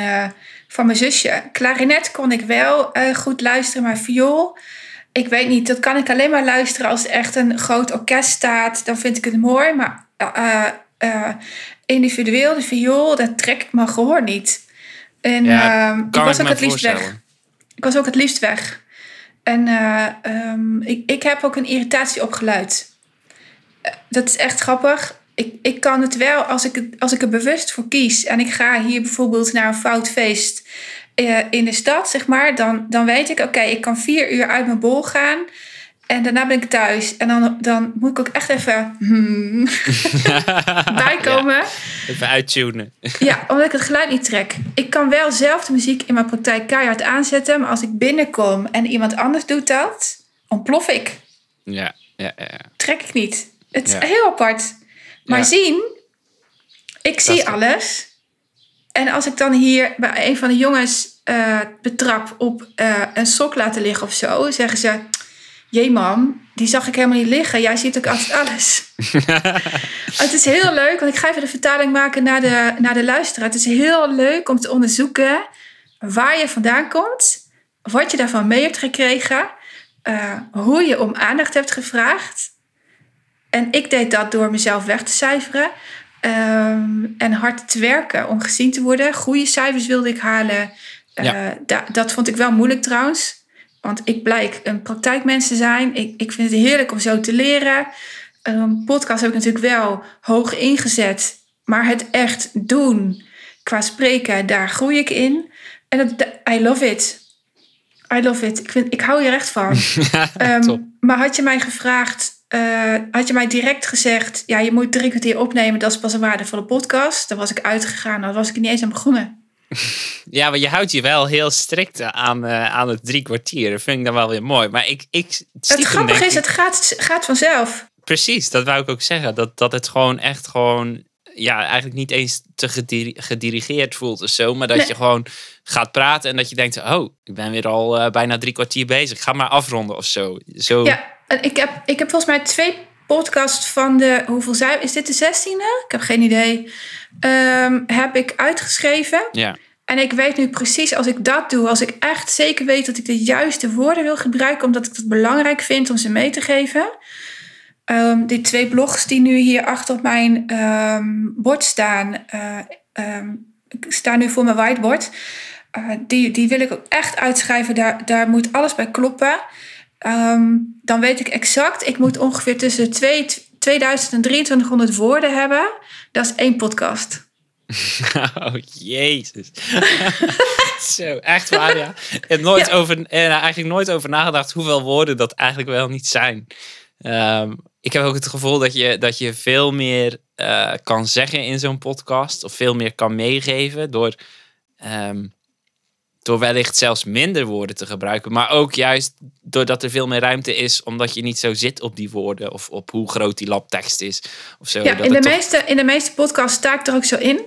van mijn zusje. Klarinet kon ik wel goed luisteren, maar viool... Ik weet niet, dat kan ik alleen maar luisteren als er echt een groot orkest staat. Dan vind ik het mooi. Maar eh, eh, individueel, de viool, daar trek ik mijn gehoor niet. En Ja, ehm, ik was ik ook het liefst weg. Ik was ook het liefst weg. En eh, ehm, ik, ik heb ook een irritatie op geluid. Eh, dat is echt grappig. Ik, ik kan het wel als ik, het, als ik er bewust voor kies. En ik ga hier bijvoorbeeld naar een fout feest eh, in de stad, zeg maar. Dan, dan weet ik, oké, ik kan vier uur uit mijn bol gaan. En daarna ben ik thuis. En dan, dan moet ik ook echt even hmm, <laughs> bijkomen. Even uittunen. Ja, omdat ik het geluid niet trek. Ik kan wel zelf de muziek in mijn praktijk keihard aanzetten. Maar als ik binnenkom en iemand anders doet dat, ontplof ik. Ja, ja, ja. Trek ik niet. Het is Ja. heel apart. Maar Ja. zien, ik zie alles. En als ik dan hier bij een van de jongens eh, betrap op eh, een sok laten liggen of zo, zeggen ze: jee mam, die zag ik helemaal niet liggen. Jij ziet ook altijd alles. <laughs> het is heel leuk, want ik ga even de vertaling maken naar de, naar de luisteraar. Het is heel leuk om te onderzoeken waar je vandaan komt, wat je daarvan mee hebt gekregen, uh, hoe je om aandacht hebt gevraagd. En ik deed dat door mezelf weg te cijferen um, en hard te werken om gezien te worden. Goede cijfers wilde ik halen. Uh, ja. dat vond ik wel moeilijk trouwens. Want ik blijk een praktijkmens te zijn. Ik, ik vind het heerlijk om zo te leren. Een podcast heb ik natuurlijk wel hoog ingezet. Maar het echt doen qua spreken, daar groei ik in. En dat, I love it. I love it. Ik, vind, ik hou hier echt van. <laughs> um, maar had je mij gevraagd, uh, had je mij direct gezegd: ja, je moet drie kwartier opnemen, dat is pas een waardevolle podcast. Dan was ik uitgegaan, dan was ik niet eens aan begonnen. <laughs> Ja, maar je houdt je wel heel strikt aan, uh, aan het drie kwartier. Dat vind ik dan wel weer mooi. Maar ik, ik het grappige is, het gaat, gaat vanzelf. Precies, dat wou ik ook zeggen. Dat, dat het gewoon echt gewoon ja, eigenlijk niet eens te gedirigeerd voelt of zo. Maar dat je gewoon gaat praten en dat je denkt, oh, ik ben weer al uh, bijna drie kwartier bezig. Ga maar afronden of zo. zo. Ja, ik heb, ik heb volgens mij twee podcasts van de, hoeveel zijn, is dit de zestiende? Ik heb geen idee. Um, heb ik uitgeschreven. Ja. En ik weet nu precies, als ik dat doe, als ik echt zeker weet dat ik de juiste woorden wil gebruiken, omdat ik het belangrijk vind om ze mee te geven, Um, die twee blogs die nu hier achter op mijn um, bord staan, uh, um, staan nu voor mijn whiteboard. Uh, die, die wil ik ook echt uitschrijven. Daar, daar moet alles bij kloppen. Dan weet ik exact, ik moet ongeveer tussen 2, 2000 en 2300 woorden hebben. Dat is één podcast. <laughs> Oh, jezus. <laughs> Zo, echt waar, ja. Ik heb nooit over, eh, eigenlijk nooit over nagedacht hoeveel woorden dat eigenlijk wel niet zijn. Um, ik heb ook het gevoel dat je, dat je veel meer uh, kan zeggen in zo'n podcast. Of veel meer kan meegeven door, um, door wellicht zelfs minder woorden te gebruiken. Maar ook juist doordat er veel meer ruimte is. Omdat je niet zo zit op die woorden. Of op hoe groot die labtekst is. Of zo. Ja, in, de meeste, in de meeste podcasts sta ik er ook zo in.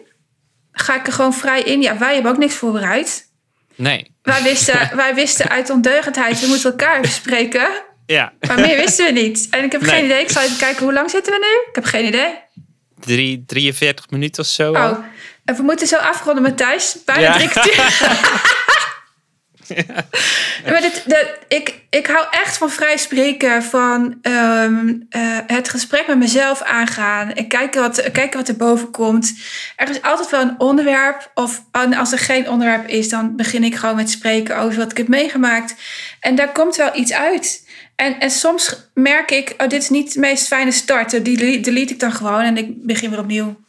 Ga ik er gewoon vrij in. Ja, wij hebben ook niks voorbereid. Nee. Wij wisten, <laughs> wij wisten uit ondeugendheid, we moeten elkaar spreken. Ja. Maar meer wisten we niet. En ik heb geen idee. Ik zal even kijken, hoe lang zitten we nu? Ik heb geen idee. Drie, 43 minuten of zo. Oh, en we moeten zo afronden met Thijs. Bijna ja. drie. <laughs> Maar dit, ik, ik hou echt van vrij spreken, van um, uh, het gesprek met mezelf aangaan en kijken wat, kijken wat er boven komt. Er is altijd wel een onderwerp, of als er geen onderwerp is, dan begin ik gewoon met spreken over wat ik heb meegemaakt. En daar komt wel iets uit. En, en soms merk ik, oh, dit is niet de meest fijne start. Die delete ik dan gewoon en ik begin weer opnieuw.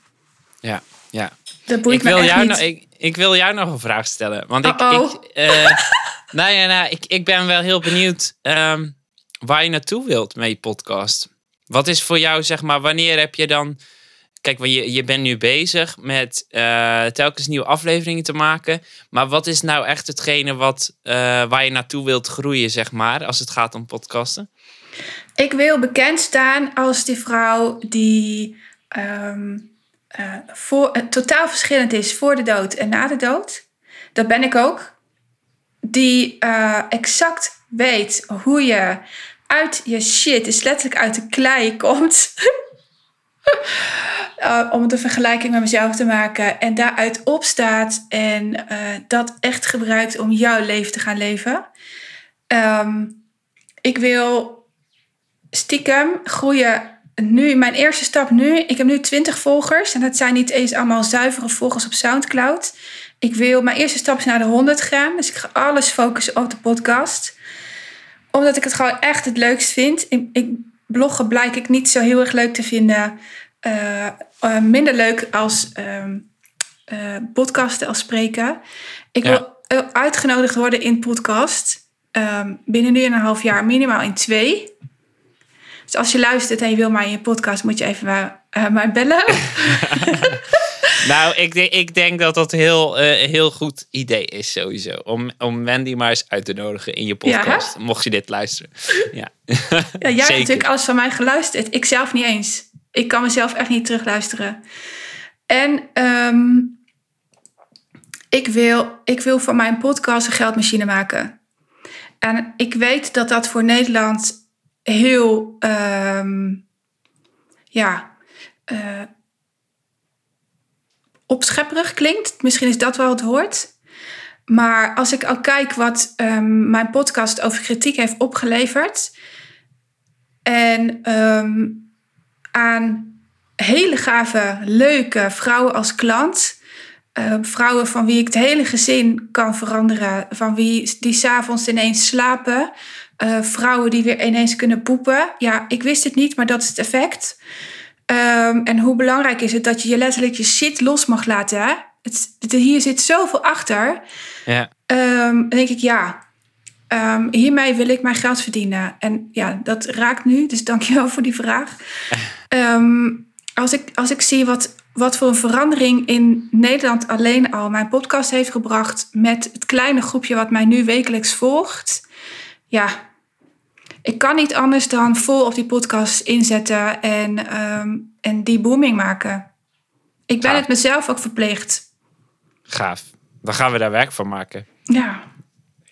Ja, ja. Dat boeit ik wil me echt jou niet. Nou, ik, ik wil jou nog een vraag stellen. Want ik, ik, uh, <laughs> nou ja, nou, ik, ik ben wel heel benieuwd um, waar je naartoe wilt met je podcast. Wat is voor jou, zeg maar, wanneer heb je dan... Kijk, je, je bent nu bezig met uh, telkens nieuwe afleveringen te maken. Maar wat is nou echt hetgene wat, uh, waar je naartoe wilt groeien, zeg maar, als het gaat om podcasten? Ik wil bekend staan als die vrouw die um, uh, voor, totaal verschillend is voor de dood en na de dood. Dat ben ik ook. Die exact weet hoe je uit je shit, dus letterlijk uit de klei <laughs> komt. Om de vergelijking met mezelf te maken en daaruit opstaat en dat echt gebruikt om jouw leven te gaan leven. Um, ik wil stiekem groeien. Nu, mijn eerste stap nu, ik heb nu 20 volgers en dat zijn niet eens allemaal zuivere volgers op Soundcloud. Ik wil, mijn eerste stap is naar de 100 gaan, dus ik ga alles focussen op de podcast. Omdat ik het gewoon echt het leukst vind. Ik, ik, bloggen blijk ik niet zo heel erg leuk te vinden. Uh, uh, minder leuk als uh, podcasten, als spreken. Ik ja. wil uitgenodigd worden in podcast. ehm, binnen nu en een half jaar, minimaal in twee. Dus als je luistert en je wil mij in je podcast, moet je even maar, mij bellen. <laughs> nou, ik, denk, ik denk dat dat een heel, heel goed idee is sowieso. Om, om Wendy maar eens uit te nodigen in je podcast. Ja, mocht je dit luisteren. Ja, ja jij hebt natuurlijk alles van mij geluisterd. Ik zelf niet eens. Ik kan mezelf echt niet terugluisteren. En um, ik, wil, ik wil van mijn podcast een geldmachine maken. En ik weet dat dat voor Nederland heel, ehm, ja, uh, opschepperig klinkt. Misschien is dat wel het woord. Maar als ik al kijk wat ehm, mijn podcast over kritiek heeft opgeleverd. En um, aan hele gave, leuke vrouwen als klant. Uh, vrouwen van wie ik het hele gezin kan veranderen. Van wie die s'avonds ineens slapen. Uh, vrouwen die weer ineens kunnen poepen. Ja, ik wist het niet, maar dat is het effect. Um, en hoe belangrijk is het dat je je letterlijk je shit los mag laten. Hè? Het, het, hier zit zoveel achter. Ja. Um, dan denk ik, ja, um, hiermee wil ik mijn geld verdienen. En ja, dat raakt nu, dus <laughs> dankjewel voor die vraag. <laughs> als, ik, als ik zie wat, wat voor een verandering in Nederland alleen al mijn podcast heeft gebracht... met het kleine groepje wat mij nu wekelijks volgt... ja, ik kan niet anders dan vol op die podcast inzetten en, um, en die booming maken. Ik ben het mezelf ook verplicht. Gaaf. Dan gaan we daar werk van maken. Ja.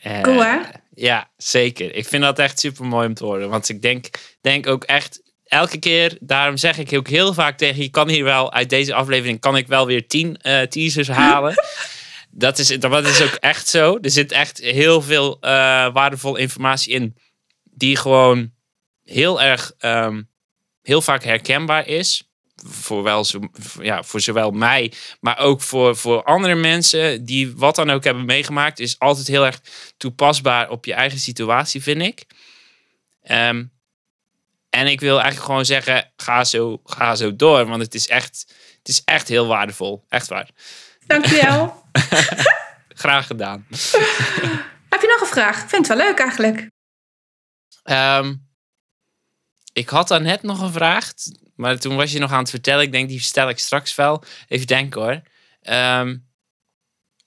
Uh, cool hè? Ja, zeker. Ik vind dat echt super mooi om te horen. Want ik denk, denk ook echt elke keer, daarom zeg ik ook heel vaak tegen je, kan hier wel uit deze aflevering, kan ik wel weer tien uh, teasers halen. <laughs> dat, is, dat is ook echt zo. Er zit echt heel veel uh, waardevolle informatie in die gewoon heel erg, um, heel vaak herkenbaar is. Voor, wel, ja, voor zowel mij, maar ook voor, voor andere mensen die wat dan ook hebben meegemaakt, is altijd heel erg toepasbaar op je eigen situatie, vind ik. Um, en ik wil eigenlijk gewoon zeggen, ga zo, ga zo door, want het is echt, het is echt heel waardevol. Echt waar. Dankjewel. <laughs> Graag gedaan. <laughs> Heb je nog een vraag? Ik vind het wel leuk eigenlijk. Um, ik had daar net nog een vraag, maar toen was je nog aan het vertellen. Ik denk, die stel ik straks wel. Even denken hoor. Um,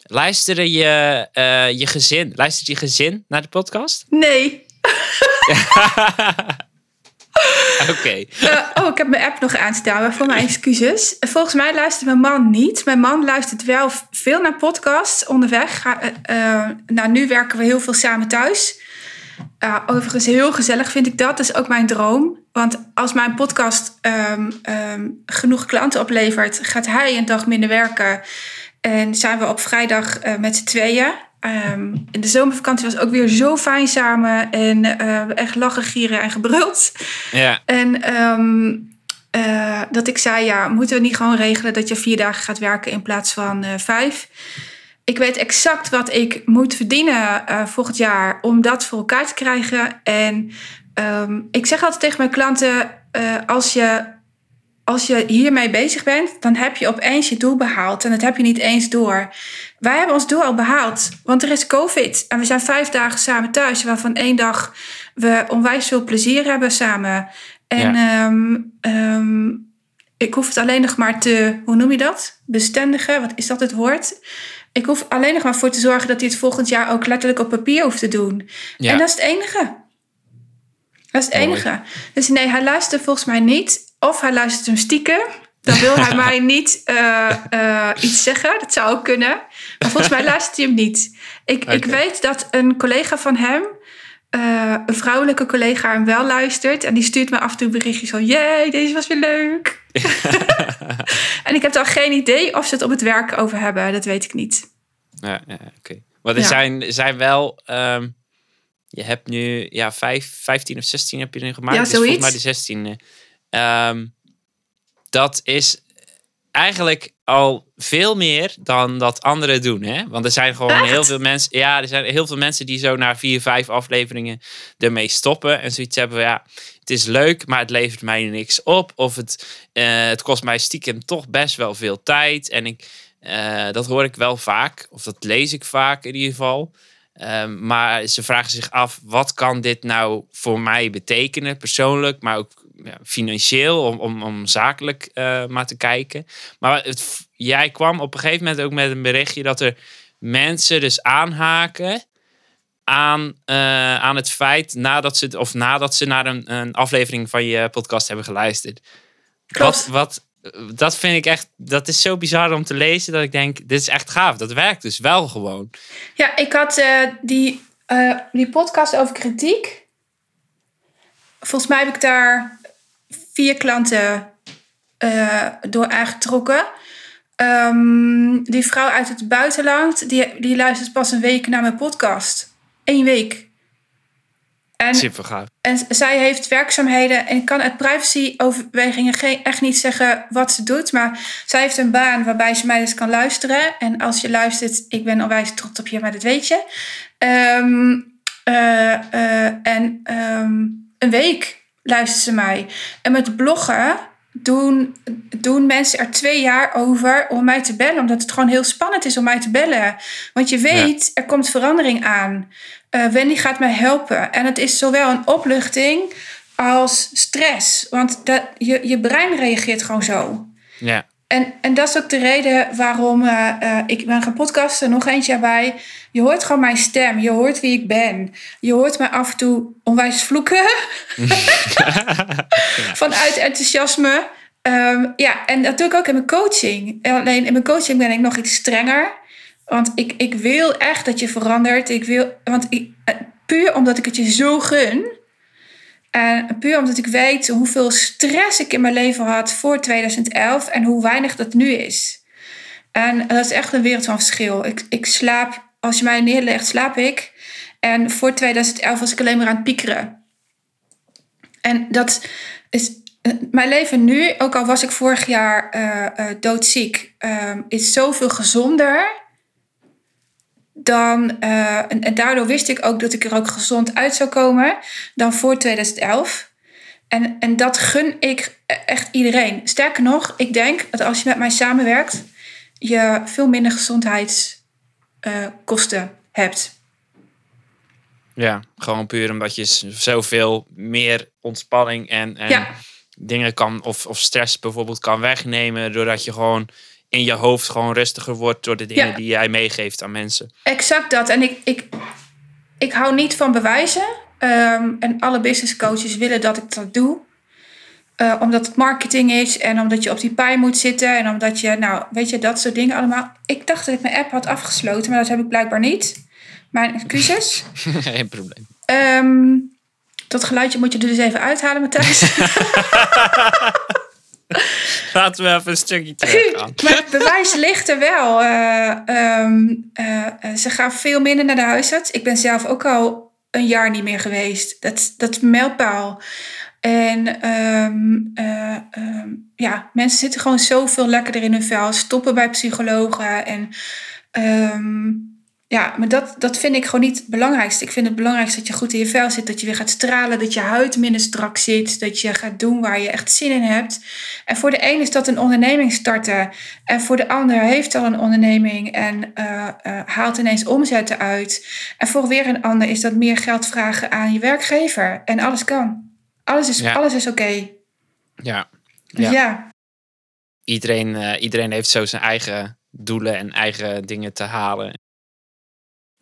luisteren je, uh, je gezin, luistert je gezin naar de podcast? Nee. <laughs> <laughs> Oké. Uh, oh, ik heb mijn app nog aanstaan, voor mijn excuses. Volgens mij luistert mijn man niet. Mijn man luistert wel veel naar podcasts onderweg. Uh, nou, nu werken we heel veel samen thuis. Uh, overigens, heel gezellig vind ik dat. Dat is ook mijn droom. Want als mijn podcast um, um, genoeg klanten oplevert, gaat hij een dag minder werken. En zijn we op vrijdag met z'n tweeën. Um, in de zomervakantie was ook weer zo fijn samen. En uh, echt lachen, gieren en gebruld. Ja. En dat ik zei, ja, moeten we niet gewoon regelen dat je vier dagen gaat werken in plaats van vijf? Ik weet exact wat ik moet verdienen volgend jaar om dat voor elkaar te krijgen. En um, ik zeg altijd tegen mijn klanten: als, je, als je hiermee bezig bent, dan heb je opeens je doel behaald. En dat heb je niet eens door. Wij hebben ons doel al behaald, want er is COVID. En we zijn vijf dagen samen thuis, waarvan één dag we onwijs veel plezier hebben samen. En ja. um, um, ik hoef het alleen nog maar te, hoe noem je dat? Bestendigen, wat is dat het woord? Ik hoef alleen nog maar voor te zorgen dat hij het volgend jaar ook letterlijk op papier hoeft te doen. Ja. En dat is het enige. Dat is het enige. Dus nee, hij luistert volgens mij niet. Of hij luistert hem stiekem. Dan wil hij <laughs> mij niet uh, uh, iets zeggen. Dat zou ook kunnen. Maar volgens mij luistert hij hem niet. Ik, okay. ik weet dat een collega van hem, uh, een vrouwelijke collega, hem wel luistert. En die stuurt me af en toe berichtjes van... Jee, deze was weer leuk. <laughs> en ik heb dan geen idee of ze het op het werk over hebben. Dat weet ik niet. Ja, oké. Okay. Maar er ja. zijn, zijn wel... Um, je hebt nu ja, vijf, 15 of 16 heb je nu gemaakt. Ja, dus volgens mij de 16 um, dat is eigenlijk al veel meer dan dat anderen doen. Hè? Want er zijn gewoon Echt? heel veel mensen. Ja, er zijn heel veel mensen die zo na vier, vijf afleveringen ermee stoppen. En zoiets hebben ja, het is leuk, maar het levert mij niks op. Of het, uh, het kost mij stiekem toch best wel veel tijd. En ik, uh, dat hoor ik wel vaak. Of dat lees ik vaak in ieder geval. Um, maar ze vragen zich af, wat kan dit nou voor mij betekenen, persoonlijk, maar ook ja, financieel, om, om, om zakelijk uh, maar te kijken. Maar het, jij kwam op een gegeven moment ook met een berichtje dat er mensen dus aanhaken aan, uh, aan het feit nadat ze, of nadat ze naar een, een aflevering van je podcast hebben geluisterd. Klopt. Wat, wat, dat vind ik echt, dat is zo bizar om te lezen dat ik denk, dit is echt gaaf. Dat werkt dus wel gewoon. Ja, ik had uh, die, uh, die podcast over kritiek. volgens mij heb ik daar vier klanten uh, door aangetrokken. Um, die vrouw uit het buitenland, die, die luistert pas een week naar mijn podcast. Eén week. En, Super gaaf. En zij heeft werkzaamheden en ik kan uit privacyoverwegingen geen, echt niet zeggen wat ze doet. Maar zij heeft een baan waarbij ze mij dus kan luisteren. En als je luistert, ik ben onwijs trots op je, maar dat weet je. Um, uh, uh, en um, een week luistert ze mij. En met bloggen doen, doen mensen er twee jaar over om mij te bellen. Omdat het gewoon heel spannend is om mij te bellen. Want je weet, er komt verandering aan. Uh, Wendy gaat mij helpen. En het is zowel een opluchting als stress. Want dat, je, je brein reageert gewoon zo. Ja. En, en dat is ook de reden waarom uh, uh, ik ben gaan podcasten. Nog eentje erbij. Je hoort gewoon mijn stem. Je hoort wie ik ben. Je hoort mij af en toe onwijs vloeken. <laughs> Vanuit enthousiasme. Um, ja, en ik ook in mijn coaching. Alleen in mijn coaching ben ik nog iets strenger. Want ik, ik wil echt dat je verandert. Ik wil, want ik, puur omdat ik het je zo gun. En puur omdat ik weet hoeveel stress ik in mijn leven had voor 2011 en hoe weinig dat nu is. En dat is echt een wereld van verschil. Ik, ik slaap, als je mij neerlegt, slaap ik. En voor 2011 was ik alleen maar aan het piekeren. En dat is mijn leven nu, ook al was ik vorig jaar uh, doodziek, uh, is zoveel gezonder dan, uh, en, en, daardoor wist ik ook dat ik er ook gezond uit zou komen dan voor 2011. En, en dat gun ik echt iedereen. Sterker nog, ik denk dat als je met mij samenwerkt, je veel minder gezondheidskosten uh, hebt. Ja, gewoon puur omdat je zoveel meer ontspanning en, en ja. dingen kan, of, of stress bijvoorbeeld kan wegnemen, doordat je gewoon in je hoofd gewoon rustiger wordt door de dingen ja. die jij meegeeft aan mensen. Exact dat. En ik, ik, ik hou niet van bewijzen. Um, en alle business coaches willen dat ik dat doe. Uh, omdat het marketing is en omdat je op die pij moet zitten en omdat je, nou, weet je, dat soort dingen allemaal. Ik dacht dat ik mijn app had afgesloten, maar dat heb ik blijkbaar niet. Mijn excuses. <laughs> Geen probleem. Um, dat geluidje moet je er dus even uithalen, Matthijs. <laughs> <laughs> Laten we even een stukje <laughs> terug gaan. Maar het bewijs ligt er wel. Uh, um, uh, ze gaan veel minder naar de huisarts. Ik ben zelf ook al een jaar niet meer geweest. Dat, dat is mijlpaal. En um, uh, um, ja, mensen zitten gewoon zoveel lekkerder in hun vel. Stoppen bij psychologen. En ja, maar dat, dat vind ik gewoon niet het belangrijkste. Ik vind het belangrijkste dat je goed in je vel zit. Dat je weer gaat stralen. Dat je huid minder strak zit. Dat je gaat doen waar je echt zin in hebt. En voor de een is dat een onderneming starten. En voor de ander heeft al een onderneming. En uh, uh, haalt ineens omzetten uit. En voor weer een ander is dat meer geld vragen aan je werkgever. En alles kan. Alles is, ja. alles is oké. Okay. Ja. ja. ja. Iedereen, uh, iedereen heeft zo zijn eigen doelen en eigen dingen te halen.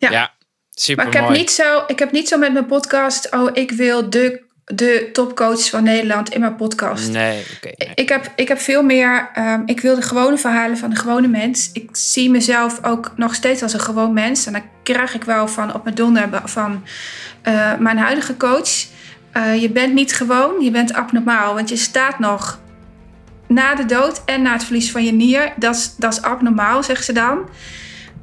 Ja. ja, super Maar ik heb, niet zo, ik heb niet zo met mijn podcast, oh, ik wil de, de topcoach van Nederland in mijn podcast. Nee, oké. Okay, nee. ik, heb, ik heb veel meer, um, ik wil de gewone verhalen van de gewone mens. Ik zie mezelf ook nog steeds als een gewoon mens. En daar krijg ik wel van op mijn donder van uh, mijn huidige coach. Uh, je bent niet gewoon, je bent abnormaal. Want je staat nog na de dood en na het verlies van je nier. Dat is abnormaal, zegt ze dan.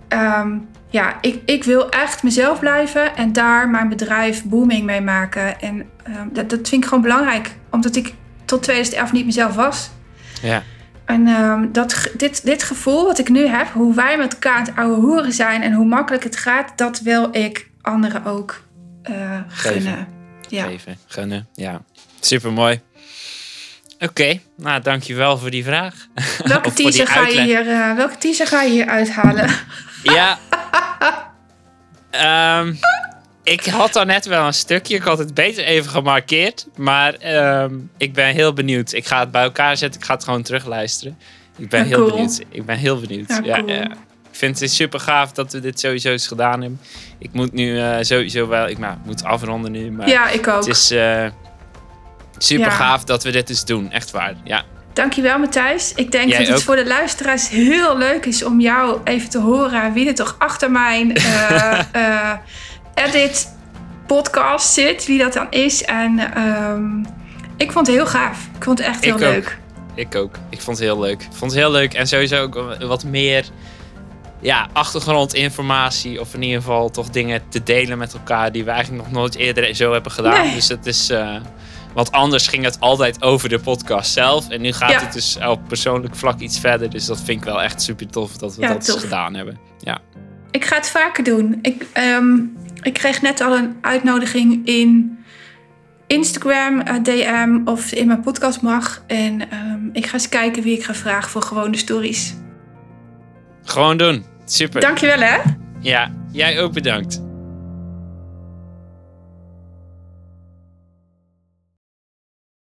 Um, ja, ik, ik wil echt mezelf blijven en daar mijn bedrijf booming mee maken. En uh, dat, dat vind ik gewoon belangrijk, omdat ik tot 2011 niet mezelf was. Ja. En uh, dat, dit, dit gevoel wat ik nu heb, hoe wij met elkaar aan het oude hoeren zijn en hoe makkelijk het gaat, dat wil ik anderen ook uh, gunnen. Geven. Ja. Geven, gunnen, ja. Super mooi. Oké, okay, nou dankjewel voor die vraag. Welke <laughs> teaser, ga je hier, uh, welke teaser ga je hier uithalen? Ja. Um, ik had daar net wel een stukje. Ik had het beter even gemarkeerd. Maar um, ik ben heel benieuwd. Ik ga het bij elkaar zetten. Ik ga het gewoon terugluisteren. Ik ben ja, heel cool. benieuwd. Ik ben heel benieuwd. Ja, ja, cool. ja, Ik vind het super gaaf dat we dit sowieso eens gedaan hebben. Ik moet nu uh, sowieso wel... Ik nou, moet afronden nu. Maar ja, ik ook. Het is uh, super gaaf dat we dit eens doen. Echt waar. Ja. Dankjewel Matthijs. Ik denk Jij dat het ook. voor de luisteraars heel leuk is om jou even te horen wie er toch achter mijn uh, uh, <laughs> edit podcast zit, wie dat dan is. En ehm, ik vond het heel gaaf. Ik vond het echt heel Ik ook. leuk. Ik ook. Ik vond het heel leuk. Ik vond het heel leuk. En sowieso ook wat meer ja, achtergrondinformatie. Of in ieder geval toch dingen te delen met elkaar. Die we eigenlijk nog nooit eerder zo hebben gedaan. Nee. Dus het is... eh, want anders ging het altijd over de podcast zelf. En nu gaat Ja. het dus op persoonlijk vlak iets verder. Dus dat vind ik wel echt super tof dat we Ja, dat tof. gedaan hebben. Ja. Ik ga het vaker doen. Ik, ehm, ik kreeg net al een uitnodiging in Instagram, eh, DM of in mijn podcast mag. En ehm, ik ga eens kijken wie ik ga vragen voor gewone stories. Gewoon doen. Super. Dankjewel hè. Ja, jij ook bedankt.